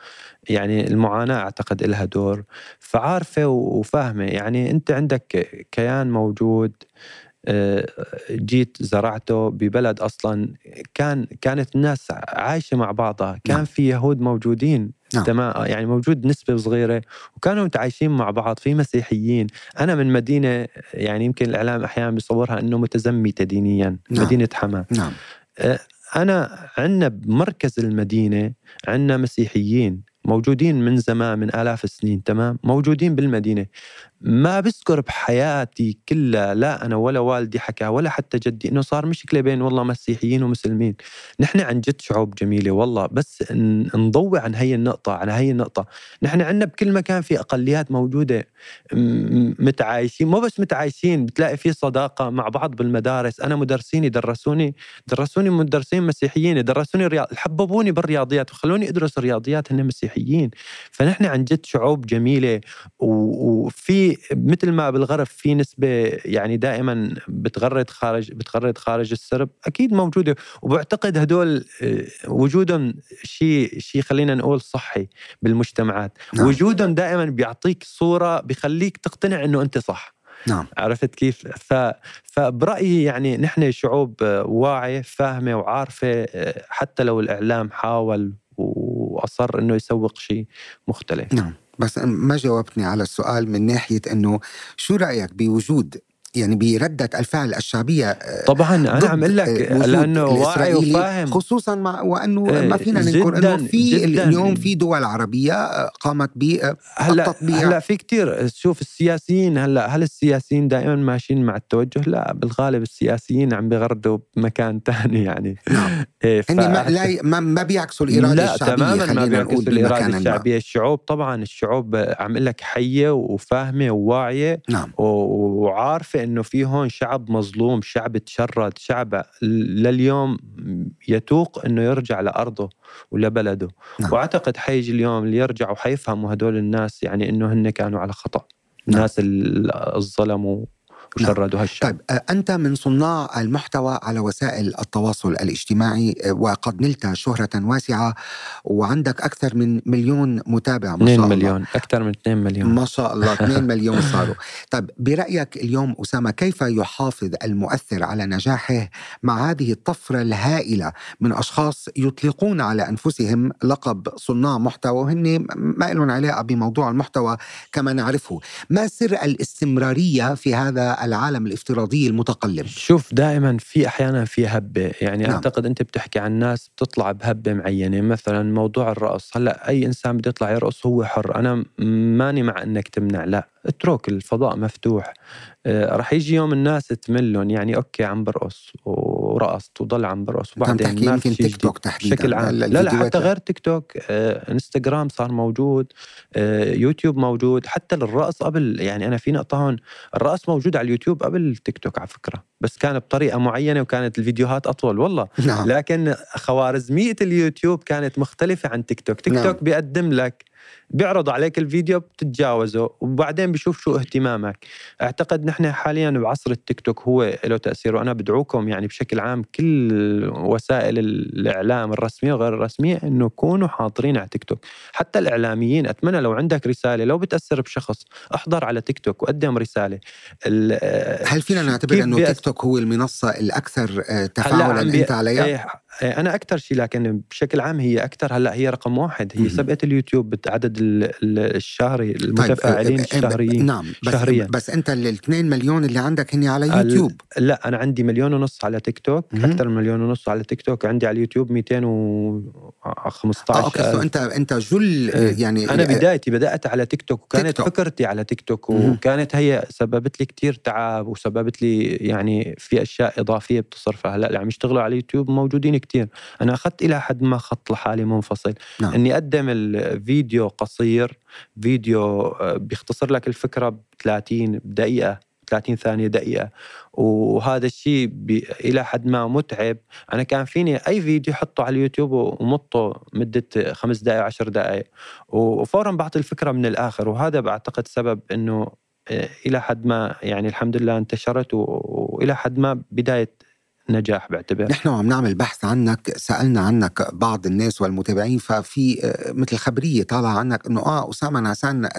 يعني المعاناة أعتقد لها دور فعارفة وفاهمة يعني أنت عندك كيان موجود جيت زرعته ببلد أصلا كان كانت الناس عايشة مع بعضها كان نعم. في يهود موجودين نعم. تمام يعني موجود نسبة صغيرة وكانوا متعايشين مع بعض في مسيحيين أنا من مدينة يعني يمكن الإعلام أحيانا بيصورها إنه متزمتة دينيا نعم. مدينة حما نعم أنا عندنا بمركز المدينة عندنا مسيحيين موجودين من زمان من آلاف السنين تمام موجودين بالمدينة ما بذكر بحياتي كلها لا أنا ولا والدي حكى ولا حتى جدي إنه صار مشكلة بين والله مسيحيين ومسلمين. نحن عن جد شعوب جميلة والله بس نضوي عن هي النقطة عن هي النقطة. نحن عندنا بكل مكان في أقليات موجودة م- متعايشين مو بس متعايشين بتلاقي في صداقة مع بعض بالمدارس. أنا مدرسيني درسوني درسوني مدرسين مسيحيين درسوني رياض حببوني بالرياضيات وخلوني أدرس رياضيات هن مسيحيين. فنحن عن جد شعوب جميلة و- مثل ما بالغرب في نسبة يعني دائما بتغرد خارج بتغرد خارج السرب أكيد موجودة. وبعتقد هدول آه، وجودهم شيء شيء خلينا نقول صحي بالمجتمعات. نعم. وجودهم دائما بيعطيك صورة بيخليك تقتنع إنه أنت صح. نعم. عرفت كيف؟ ف... فبرأيي يعني نحن شعوب آه، واعية فاهمة وعارفة آه، حتى لو الإعلام حاول وأصر إنه يسوق شيء مختلف. نعم. بس ما جاوبتني على السؤال من ناحية إنه شو رأيك بوجود يعني بردة الفعل الشعبية آه، طبعا أنا عم أقول لك لأنه واعي وفاهم. خصوصا مع وأنه ما فينا ننكر إنه في اليوم في دول عربية آه، قامت ب هلأ هلأ في كثير شوف السياسيين هلأ هل السياسيين دائما ماشيين مع التوجه؟ لا بالغالب السياسيين عم بيغردوا بمكان ثاني يعني. نعم. إيه ف... ما لا ما, ما بيعكسوا الإرادة لا الشعبية تماما ما بيعكسوا الإرادة الشعبية. الشعوب طبعا الشعوب عم لك حية وفاهمة وواعية نعم. وعارفة إنه في هون شعب مظلوم شعب تشرد شعب لليوم يتوق إنه يرجع لأرضه ولبلده نعم. وأعتقد حيجي اليوم اللي يرجعوا حيفهموا هدول الناس يعني إنه هن كانوا على خطأ نعم. الناس الظلموا وشردوا هالشعب طيب آه، أنت من صناع المحتوى على وسائل التواصل الاجتماعي آه، وقد نلت شهرة واسعة وعندك أكثر من مليون متابع ما شاء الله. مليون أكثر من 2 مليون. ما شاء الله 2 مليون صاروا. طيب برأيك اليوم أسامة كيف يحافظ المؤثر على نجاحه مع هذه الطفرة الهائلة من أشخاص يطلقون على أنفسهم لقب صناع محتوى وهن ما لهم علاقة بموضوع المحتوى كما نعرفه؟ ما سر الاستمرارية في هذا العالم الافتراضي المتقلب. شوف دائما في أحيانا في هبة. يعني نعم. أعتقد أنت بتحكي عن ناس بتطلع بهبة معينة. مثلا موضوع الرقص. هلأ أي إنسان بده يطلع يرقص هو حر. أنا ماني مع إنك تمنع. لا اترك الفضاء مفتوح. رح يجي يوم الناس تملهم يعني okay عم برقص ورقصت وضل عم برقص. وبعدين ما يمكن تيك توك تحديدا بشكل عام. لا لا حتى غير تيك توك آه انستغرام صار موجود آه يوتيوب موجود حتى الرقص قبل يعني أنا في نقطه هون الرقص موجود على اليوتيوب قبل التيك توك على فكرة بس كان بطريقة معينة وكانت الفيديوهات أطول والله. نعم. لكن خوارزمية اليوتيوب كانت مختلفة عن تيك توك تيك نعم. توك بيقدم لك بيعرض عليك الفيديو بتتجاوزه وبعدين بيشوف شو اهتمامك. أعتقد نحن حاليا بعصر التيك توك هو له تأثير وأنا بدعوكم يعني بشكل عام كل وسائل الإعلام الرسمية وغير الرسمية إنه كونوا حاضرين على تيك توك. حتى الإعلاميين أتمنى لو عندك رسالة لو بتأثر بشخص أحضر على تيك توك وقدم رسالة. هل فينا نعتبر إنه تيك توك هو المنصة الأكثر آه، تفاعلا أنت عليها؟ إيه، أنا أكثر شيء لكن بشكل عام هي أكثر هلأ هي رقم واحد. هي سبقت اليوتيوب بعدد الشهري المتفاعلين طيب الشهريين. نعم بس شهريا. بس أنت ال 2 مليون اللي عندك هن على يوتيوب. لأ أنا عندي مليون ونص على تيك توك. أكثر من مليون ونص على تيك توك. عندي على اليوتيوب 215 آه okay so أنت أنت جل. يعني أنا بدايتي بدأت على تيك توك وكانت تيك توك. فكرتي على تيك توك وكانت هي سببت لي كثير تعب وسببت لي يعني في أشياء إضافية بتصرفها. هلأ اللي عم يشتغلوا على اليوتيوب موجودين كثير أنا أخذت إلى حد ما خط لحالي منفصل. نعم. إني أقدم الفيديو قصير فيديو آه، بيختصر لك الفكرة ب 30 دقيقة 30 ثانية دقيقة. وهذا الشيء إلى حد ما متعب. أنا كان فيني أي فيديو أحطه على اليوتيوب ومطه مدة خمس دقائق عشر دقائق. وفورا بعطي الفكرة من الآخر. وهذا بعتقد سبب إنه آه، إلى حد ما يعني الحمد لله انتشرت وإلى حد ما بداية نجاح بعتبر. نحن عم نعمل بحث عنك سألنا عنك بعض الناس والمتابعين ففي آه، مثل خبرية طالعة عنك إنه آه أسامة نعسان آه،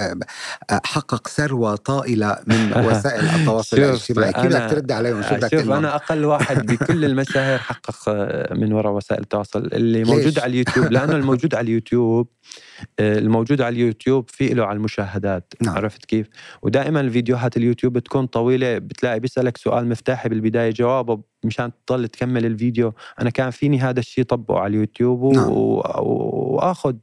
آه، حقق ثروة طائلة من وسائل التواصل الاجتماعي. كيف بدك ترد عليهم؟ شو بدك شوف أنا أقل واحد بكل المشاهير حقق من وراء وسائل التواصل. اللي موجود على اليوتيوب لأنه الموجود على اليوتيوب الموجود على اليوتيوب في له على المشاهدات نعم. عرفت كيف ودائما الفيديوهات اليوتيوب بتكون طويلة بتلاقي بيسألك سؤال مفتاحي بالبداية جوابه مشان تضل تكمل الفيديو أنا كان فيني هذا الشيء طبقه على اليوتيوب نعم. وآخذ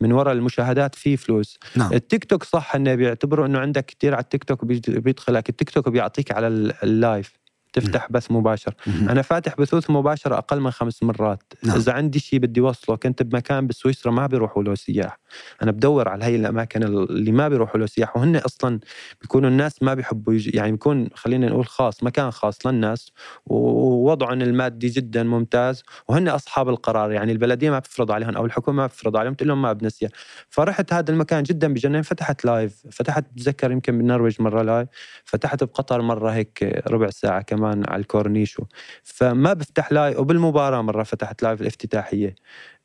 من وراء المشاهدات في فلوس نعم. التيك توك صح إنه بيعتبروا إنه عندك كثير على التيك توك بيدخلك التيك توك بيعطيك على ال live تفتح بث مباشر. أنا فاتح بثوث مباشر أقل من خمس مرات. نعم. إذا عندي شيء بدي وصله كنت بمكان بسويسرا ما بيروحوا له سياح. أنا بدور على هي الأماكن اللي ما بيروحوا له سياح. وهن أصلا بيكونوا الناس ما بيحبوا يجي يعني بيكون خلينا نقول خاص مكان خاص للناس. ووضعهم المادي جدا ممتاز. وهن أصحاب القرار يعني البلدية ما بتفرض عليهم أو الحكومة ما بتفرض عليهم تقول لهم ما بدنا سياح. فرحت هذا المكان جدا بجنن فتحت live فتحت بتذكر يمكن بالنرويج مرة live فتحت بقطر مرة هيك ربع ساعة كمان على الكورنيش فما بفتح live وبالمباراة مرة فتحت live الافتتاحية.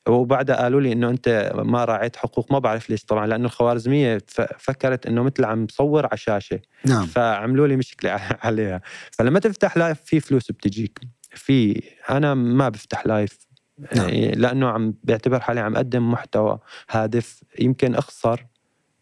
وبعدها قالوا لي إنه أنت ما راعيت حقوق ما بعرف ليش طبعا لأنه الخوارزمية فكرت إنه مثل عم تصور على شاشة. نعم. فعملوا لي مشكلة عليها. فلما تفتح live في فلوس بتجيك. في أنا ما بفتح live نعم. لأنه عم بعتبر حالي عم أقدم محتوى هادف يمكن أخسر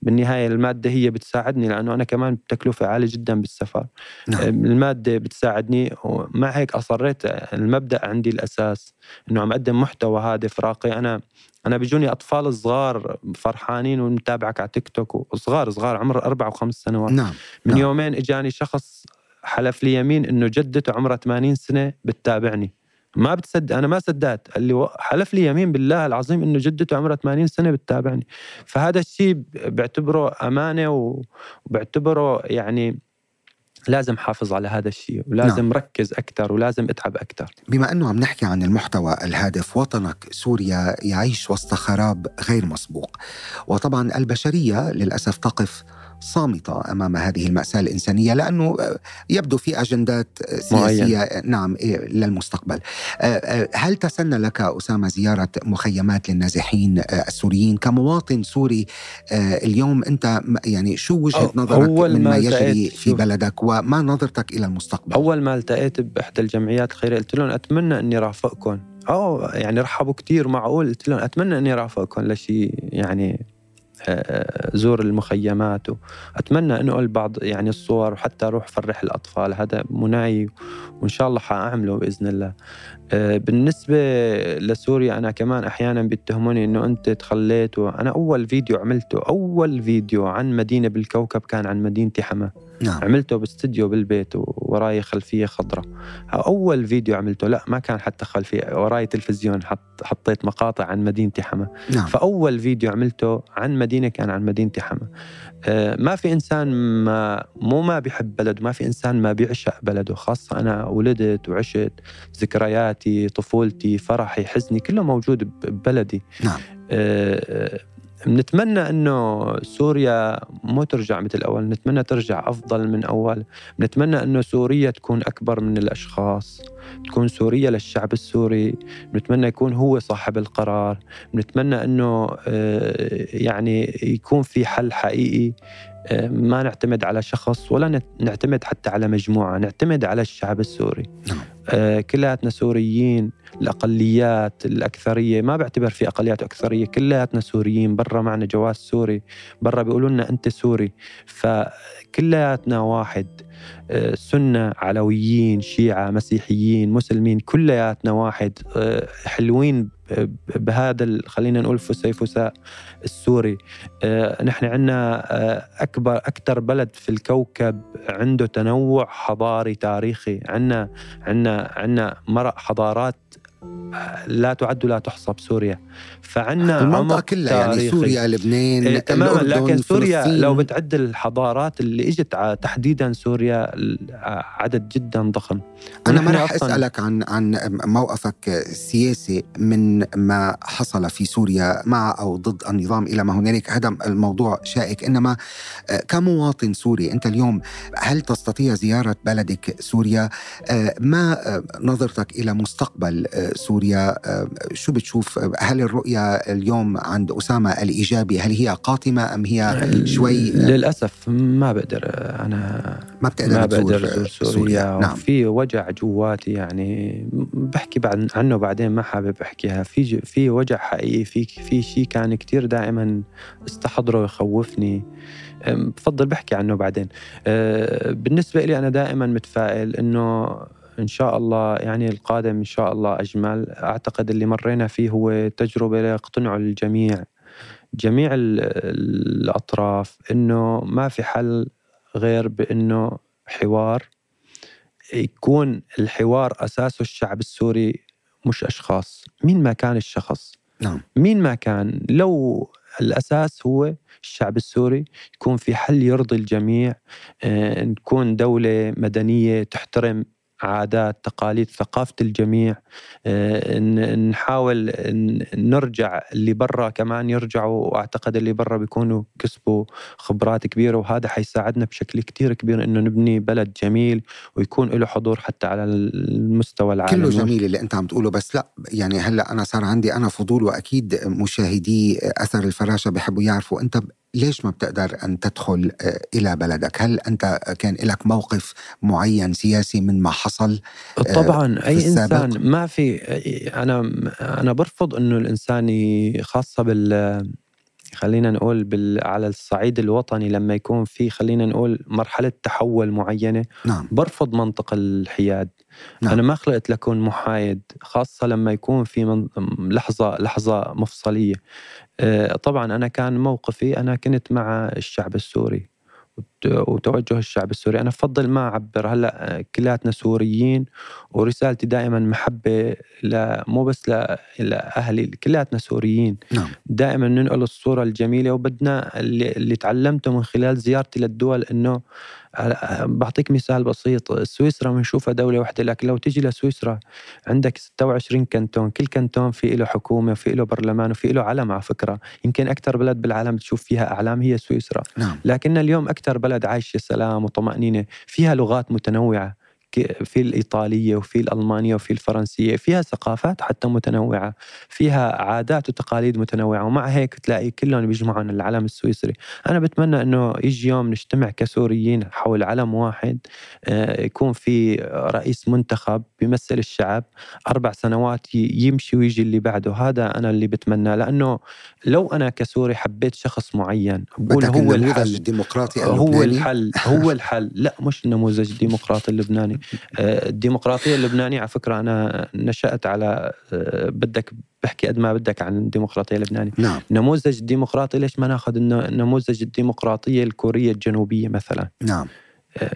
بالنهاية المادة هي بتساعدني لأنه أنا كمان بتكلفه عالية جدا بالسفر نعم. المادة بتساعدني ومع هيك أصريت المبدأ عندي الأساس إنه عم أقدم محتوى هادف راقي أنا أنا بيجوني أطفال صغار فرحانين ونتابعك على تيك توك وصغار صغار عمر أربع وخمس سنوات نعم من نعم. يومين إجاني شخص حلف لي يمين إنه جدته عمرها 80 سنة بتتابعني ما بتصدق أنا ما صدقت. قال لي حلف لي يمين بالله العظيم إنه جدته عمرها 80 سنة بتتابعني. فهذا الشيء بعتبره أمانة وبعتبره يعني لازم حافظ على هذا الشيء ولازم نعم. ركز أكثر ولازم أتعب أكثر بما أنه عم نحكي عن المحتوى الهادف وطنك سوريا يعيش وسط خراب غير مسبوق. وطبعا البشرية للأسف تقف صامتة أمام هذه المأساة الإنسانية لأنه يبدو في أجندات سياسية معين. نعم إيه، للمستقبل. آه، آه، هل تسنى لك أسامة زيارة مخيمات للنازحين آه، السوريين؟ كمواطن سوري اليوم أنت يعني شو وجهة نظرك أول من ما يجري في بلدك وما نظرتك إلى المستقبل؟ أول ما التقيت بإحدى الجمعيات الخيرية قلت لهم أتمنى أني رافقكم. أو يعني رحبوا كثير معقول؟ قلت لهم أتمنى أني رافقكم لشيء يعني زور المخيمات. واتمنى انقل بعض يعني الصور وحتى أروح فرح الأطفال. هذا مناي وإن شاء الله حأعمله بإذن الله. آه، بالنسبة لسوريا أنا كمان أحيانا بيتهموني إنه أنت تخليت وأنا أول فيديو عملته أول فيديو عن مدينة بالكوكب كان عن مدينتي حما. نعم. عملته باستديو بالبيت وراي خلفية خضراء. أول فيديو عملته لا ما كان حتى خلفية وراي تلفزيون حط حطيت مقاطع عن مدينتي حما نعم. فأول فيديو عملته عن مدينة كان عن مدينتي حما آه ما في إنسان ما مو ما بيحب بلده ما في إنسان ما بيعشق بلده خاصة أنا ولدت وعشت ذكرياتي طفولتي فرحي حزني كله موجود ببلدي. نعم. آه بنتمنى إنه سوريا مو ترجع مثل أول. نتمنى ترجع أفضل من أول. بنتمنى إنه سوريا تكون أكبر من الأشخاص. تكون سوريا للشعب السوري بنتمنى يكون هو صاحب القرار بنتمنى إنه آه، يعني يكون في حل حقيقي آه، ما نعتمد على شخص ولا نعتمد حتى على مجموعة نعتمد على الشعب السوري نعم. آه، كلياتنا سوريين الأقليات الأكثرية ما بعتبر في أقليات واكثريه كلياتنا سوريين برا معنا جواز سوري برا بيقولوا لنا أنت سوري فكلياتنا واحد سنة علويين شيعة مسيحيين مسلمين كلياتنا واحد. آه، حلوين بهذا خلينا نقول فسيفساء السوري. نحن عندنا أكبر أكثر بلد في الكوكب عنده تنوع حضاري تاريخي. عندنا عندنا عندنا مرق حضارات لا تعد ولا تحصى بسوريا فعنا المنطقة كلها يعني سوريا لبنان إيه تماما لكن سوريا فلسطين. لو بتعد الحضارات اللي إجت تحديدا سوريا عدد جدا ضخم. أنا ما راح أسألك عن عن موقفك السياسي من ما حصل في سوريا مع أو ضد النظام إلى ما هنالك. هذا الموضوع شائك. إنما آه، كمواطن سوري أنت اليوم هل تستطيع زيارة بلدك سوريا؟ آه، ما آه، نظرتك إلى مستقبل سوريا شو بتشوف؟ هل الرؤية اليوم عند أسامة الإيجابي هل هي قاتمة أم هي شوي للأسف ما بقدر أنا ما بتقدر ما بقدر أزور سوريا, سوريا. نعم. في وجع جواتي يعني بحكي بعد عنه بعدين ما حابب أحكيها. في في وجع حقيقي في في شيء كان كتير دائما استحضره يخوفني بفضل بحكي عنه بعدين. أه، بالنسبة لي أنا دائما متفائل إنه إن شاء الله يعني القادم إن شاء الله أجمل. أعتقد اللي مرينا فيه هو تجربة يقتنع الجميع جميع الأطراف إنه ما في حل غير بإنه حوار يكون الحوار أساسه الشعب السوري مش أشخاص. مين ما كان الشخص؟ نعم. مين ما كان؟ لو الأساس هو الشعب السوري يكون في حل يرضي الجميع آه، نكون دولة مدنية تحترم عادات تقاليد ثقافة الجميع آه، نحاول نرجع اللي برا كمان يرجعوا وأعتقد اللي برا بيكونوا كسبوا خبرات كبيرة وهذا حيساعدنا بشكل كتير كبير إنه نبني بلد جميل ويكون له حضور حتى على المستوى العالمي. كله جميل اللي أنت عم تقوله بس لا يعني هلأ أنا صار عندي أنا فضول وأكيد مشاهدي أثر الفراشة بحبوا يعرفوا. أنت ليش ما بتقدر أن تدخل آه، إلى بلدك؟ هل أنت كان لك موقف معين سياسي من ما حصل آه، طبعا أي إنسان ما في أنا أنا برفض أنه الإنسان خاصة بال خلينا نقول بال... على الصعيد الوطني لما يكون في خلينا نقول مرحلة تحول معينة. نعم. برفض منطق الحياد. نعم. أنا ما خلقت لكون محايد خاصة لما يكون في من... لحظة لحظة مفصلية. طبعا أنا كان موقفي أنا كنت مع الشعب السوري وتوجه الشعب السوري. أنا بفضل ما أعبر. هلأ كلاتنا سوريين ورسالتي دائما محبة لا مو بس لأهلي كلاتنا سوريين. نعم. دائما ننقل الصورة الجميلة وبدنا اللي, اللي تعلمته من خلال زيارتي للدول أنه بعطيك مثال بسيط. سويسرا بنشوفها دولة واحدة لكن لو تيجي لسويسرا عندك 26 كنتون. كل كنتون في له حكومة وفي له برلمان وفي له علم على فكرة. يمكن أكثر بلد بالعالم تشوف فيها أعلام هي سويسرا. نعم. لكن اليوم أكثر بلد عايشة سلام وطمأنينة فيها لغات متنوعة. في الإيطالية وفي الألمانية وفي الفرنسية فيها ثقافات حتى متنوعة فيها عادات وتقاليد متنوعة ومع هيك تلاقي كلهم بيجمعون العلم السويسري. أنا بتمنى أنه يجي يوم نجتمع كسوريين حول علم واحد آه، يكون في رئيس منتخب بيمثل الشعب أربع سنوات يمشي ويجي اللي بعده. هذا أنا اللي بتمناه لأنه لو أنا كسوري حبيت شخص معين بقول هو الحل. الديمقراطي هو الحل هو الحل. لا مش النموذج الديمقراطي اللبناني. الديمقراطية اللبنانية. على فكرة أنا نشأت على آه، بدك بحكي قد ما بدك عن الديمقراطية اللبنانية. نعم. نموذج الديمقراطي ليش ما ناخذ نموذج الديمقراطية الكورية الجنوبية مثلا؟ نعم.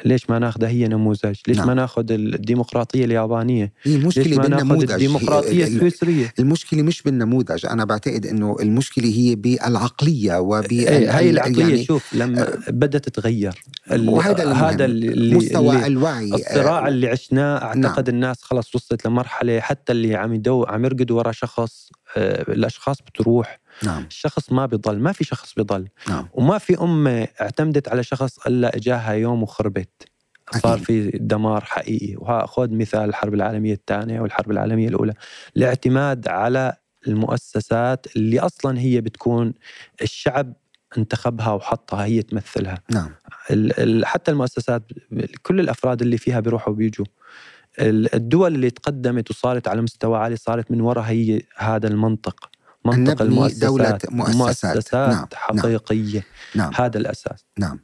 ليش ما ناخذها هي نموذج؟ ليش نعم. ما ناخذ الديمقراطية اليابانية؟ هي المشكلة ليش ما بالنموذج الديمقراطية السويسرية؟ المشكلة مش بالنموذج، أنا بعتقد إنه المشكلة هي بالعقلية وب إيه هي العقلية يعني شوف لما آه بدأت تتغير وهذا هذا اللي مستوى اللي الوعي الصراع اللي عشناه أعتقد نعم. الناس خلص وصلت لمرحلة حتى اللي عم يدو عم يرقدوا ورا شخص آه الأشخاص بتروح نعم. الشخص ما بيضل ما في شخص بيضل نعم. وما في أمة اعتمدت على شخص إلا إجاها يوم وخربت. صار في دمار حقيقي. وخذ مثال الحرب العالمية الثانية والحرب العالمية الأولى. الاعتماد على المؤسسات اللي أصلا هي بتكون الشعب انتخبها وحطها هي تمثلها. نعم. حتى المؤسسات كل الأفراد اللي فيها بيروحوا وبيجوا. الدول اللي تقدمت وصارت على مستوى عالي صارت من وراء هي هذا المنطق. منطق المؤسسات دولة مؤسسات, مؤسسات نعم. حقيقية. نعم. هذا الأساس. نعم.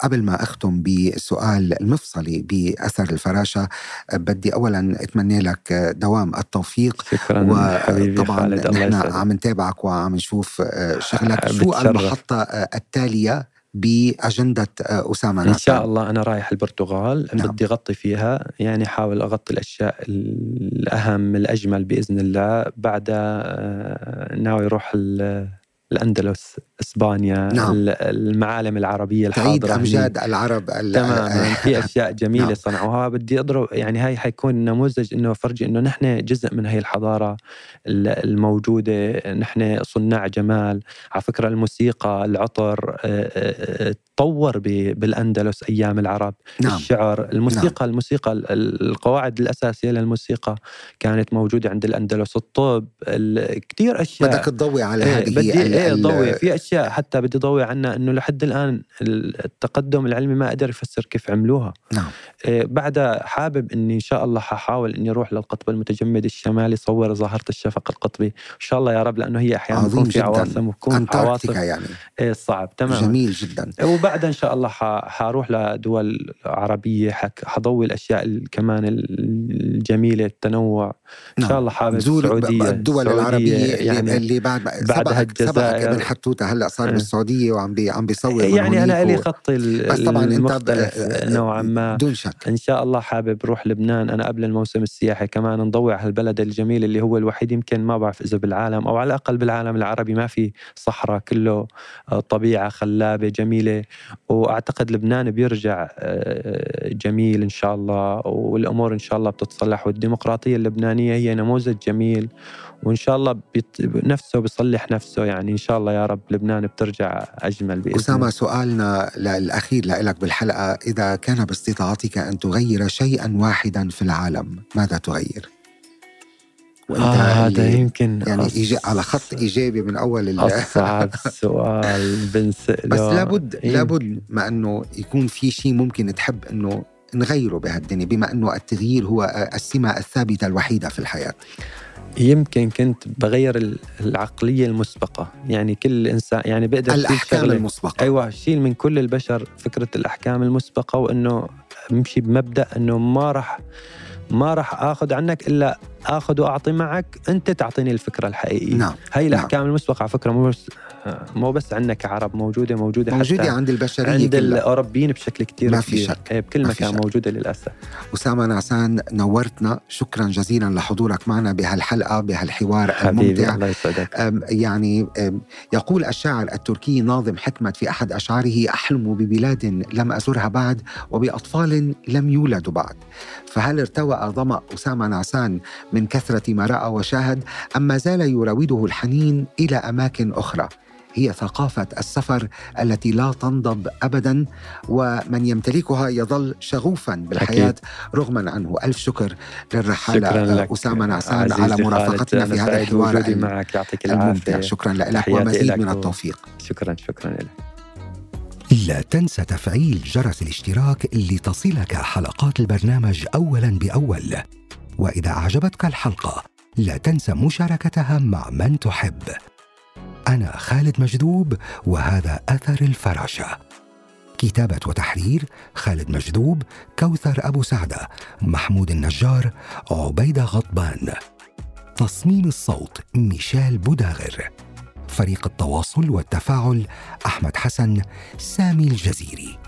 قبل ما أختم بالسؤال المفصلي بأثر الفراشة بدي أولا أتمنى لك دوام التوفيق. شكرا وطبعا نحن عم نتابعك وعم نشوف شغلك. شو المحطة التالية؟ بأجندة آه، أسامة إن شاء الله أنا رايح البرتغال نعم. بدي أغطي فيها يعني احاول أغطي الأشياء الأهم الأجمل بإذن الله بعدها آه، ناوي أروح الأندلس إسبانيا نعم. المعالم العربية الحاضرة تعيد أمجاد العرب تماما. في أشياء جميلة نعم. صنعوها. بدي أضرب يعني هاي حيكون نموذج إنه فرجي إنه نحن جزء من هي الحضارة الموجودة. نحن صناع جمال. على فكرة الموسيقى العطر تطور بالأندلس أيام العرب. نعم. الشعر الموسيقى نعم. الموسيقى القواعد الأساسية للموسيقى كانت موجودة عند الأندلس. الطب كثير أشياء. بدك تضوي على إيه، هذه بدي إيه ضوي في أشياء حتى بدي ضوي عنها إنه لحد الآن التقدم العلمي ما قدر يفسر كيف عملوها. نعم. إيه بعدها حابب إني إن شاء الله ححاول إني أروح للقطب المتجمد الشمالي صور ظاهرة الشفق القطبي. إن شاء الله يا رب لأنه هي أحيانا بكون في عواصم وبكون عواصف يعني. إيه صعب. تمام جميل جدا. وبعدها إن شاء الله حروح لدول عربية حضوي الأشياء كمان الجميلة التنوع. إن شاء نعم. الله حابب السعودية. الدول العربية يعني اللي بعد بعدها الجزائر. ابن حتوته هلأ صار بالسعودية وعم بي عم بيصور يعني أنا لي خطي بس طبعا أنت نوعا ما. دون شك. إن شاء الله حابب روح لبنان. أنا قبل الموسم السياحي كمان نضوي على البلد الجميل اللي هو الوحيد يمكن ما بعرف إذا بالعالم أو على الأقل بالعالم العربي. ما في صحراء كله طبيعة خلابة جميلة. وأعتقد لبنان بيرجع آه، جميل إن شاء الله. والأمور إن شاء الله بتتصلح. والديمقراطية اللبنانية هي نموذج جميل. وإن شاء الله بيت... نفسه بيصلح نفسه يعني. إن شاء الله يا رب لبنان بترجع أجمل بإذن أسامة سؤالنا الأخير لك بالحلقة. إذا كان باستطاعتك أن تغير شيئا واحدا في العالم ماذا تغير؟ وإنت آه هذا يمكن يعني يجي على خط إيجابي من أول أصعب سؤال بنسأله. بس لابد إيه؟ لابد ما إنه يكون في شيء ممكن تحب إنه نغيره بهالدنيا بما إنه التغيير هو السمة الثابتة الوحيدة في الحياة. يمكن كنت بغير العقلية المسبقة. يعني كل انسان يعني بقدر الأحكام المسبقة. أيوه شيل من كل البشر فكرة الأحكام المسبقة وإنه أمشي بمبدأ إنه ما راح ما راح آخذ عنك إلا آخذ وأعطي معك أنت تعطيني الفكرة الحقيقية. نعم هاي نعم. الاحكام المسبقه على فكرة مو بس مو بس عندنا كعرب موجودة موجودة موجودة حتى عند البشرية عند كلها. الأوروبيين بشكل كثير ما في شك إيه، بكل مكان موجودة للأسف. أسامة نعسان نورتنا. شكرا جزيلا لحضورك معنا بهالحلقة بهالحوار حبيبي الممتع. الله يسعدك. يعني يقول الشاعر التركي ناظم حكمة في أحد أشعاره أحلم ببلاد لم أزرها بعد وبأطفال لم يولدوا بعد. فهل ارتوى ظمأ أسامة نعسان من كثرة ما رأى وشاهد أم ما زال يراوده الحنين إلى أماكن أخرى. هي ثقافة السفر التي لا تنضب أبدا ومن يمتلكها يظل شغوفا بالحياة أكيد. رغما عنه. ألف شكر للرحالة أسامة نعسان على مرافقتنا في هذا الحوار معك. يعطيك العافية. شكرا لك ومزيد من التوفيق. شكرا شكرا لك. لا تنسى تفعيل جرس الاشتراك لتصلك حلقات البرنامج أولا بأول. وإذا أعجبتك الحلقة لا تنسى مشاركتها مع من تحب. أنا خالد مجذوب وهذا أثر الفراشة. كتابة وتحرير خالد مجذوب كوثر أبو سعدة محمود النجار عبيدة غضبان. تصميم الصوت ميشيل بوداغر. فريق التواصل والتفاعل أحمد حسن سامي الجزيري.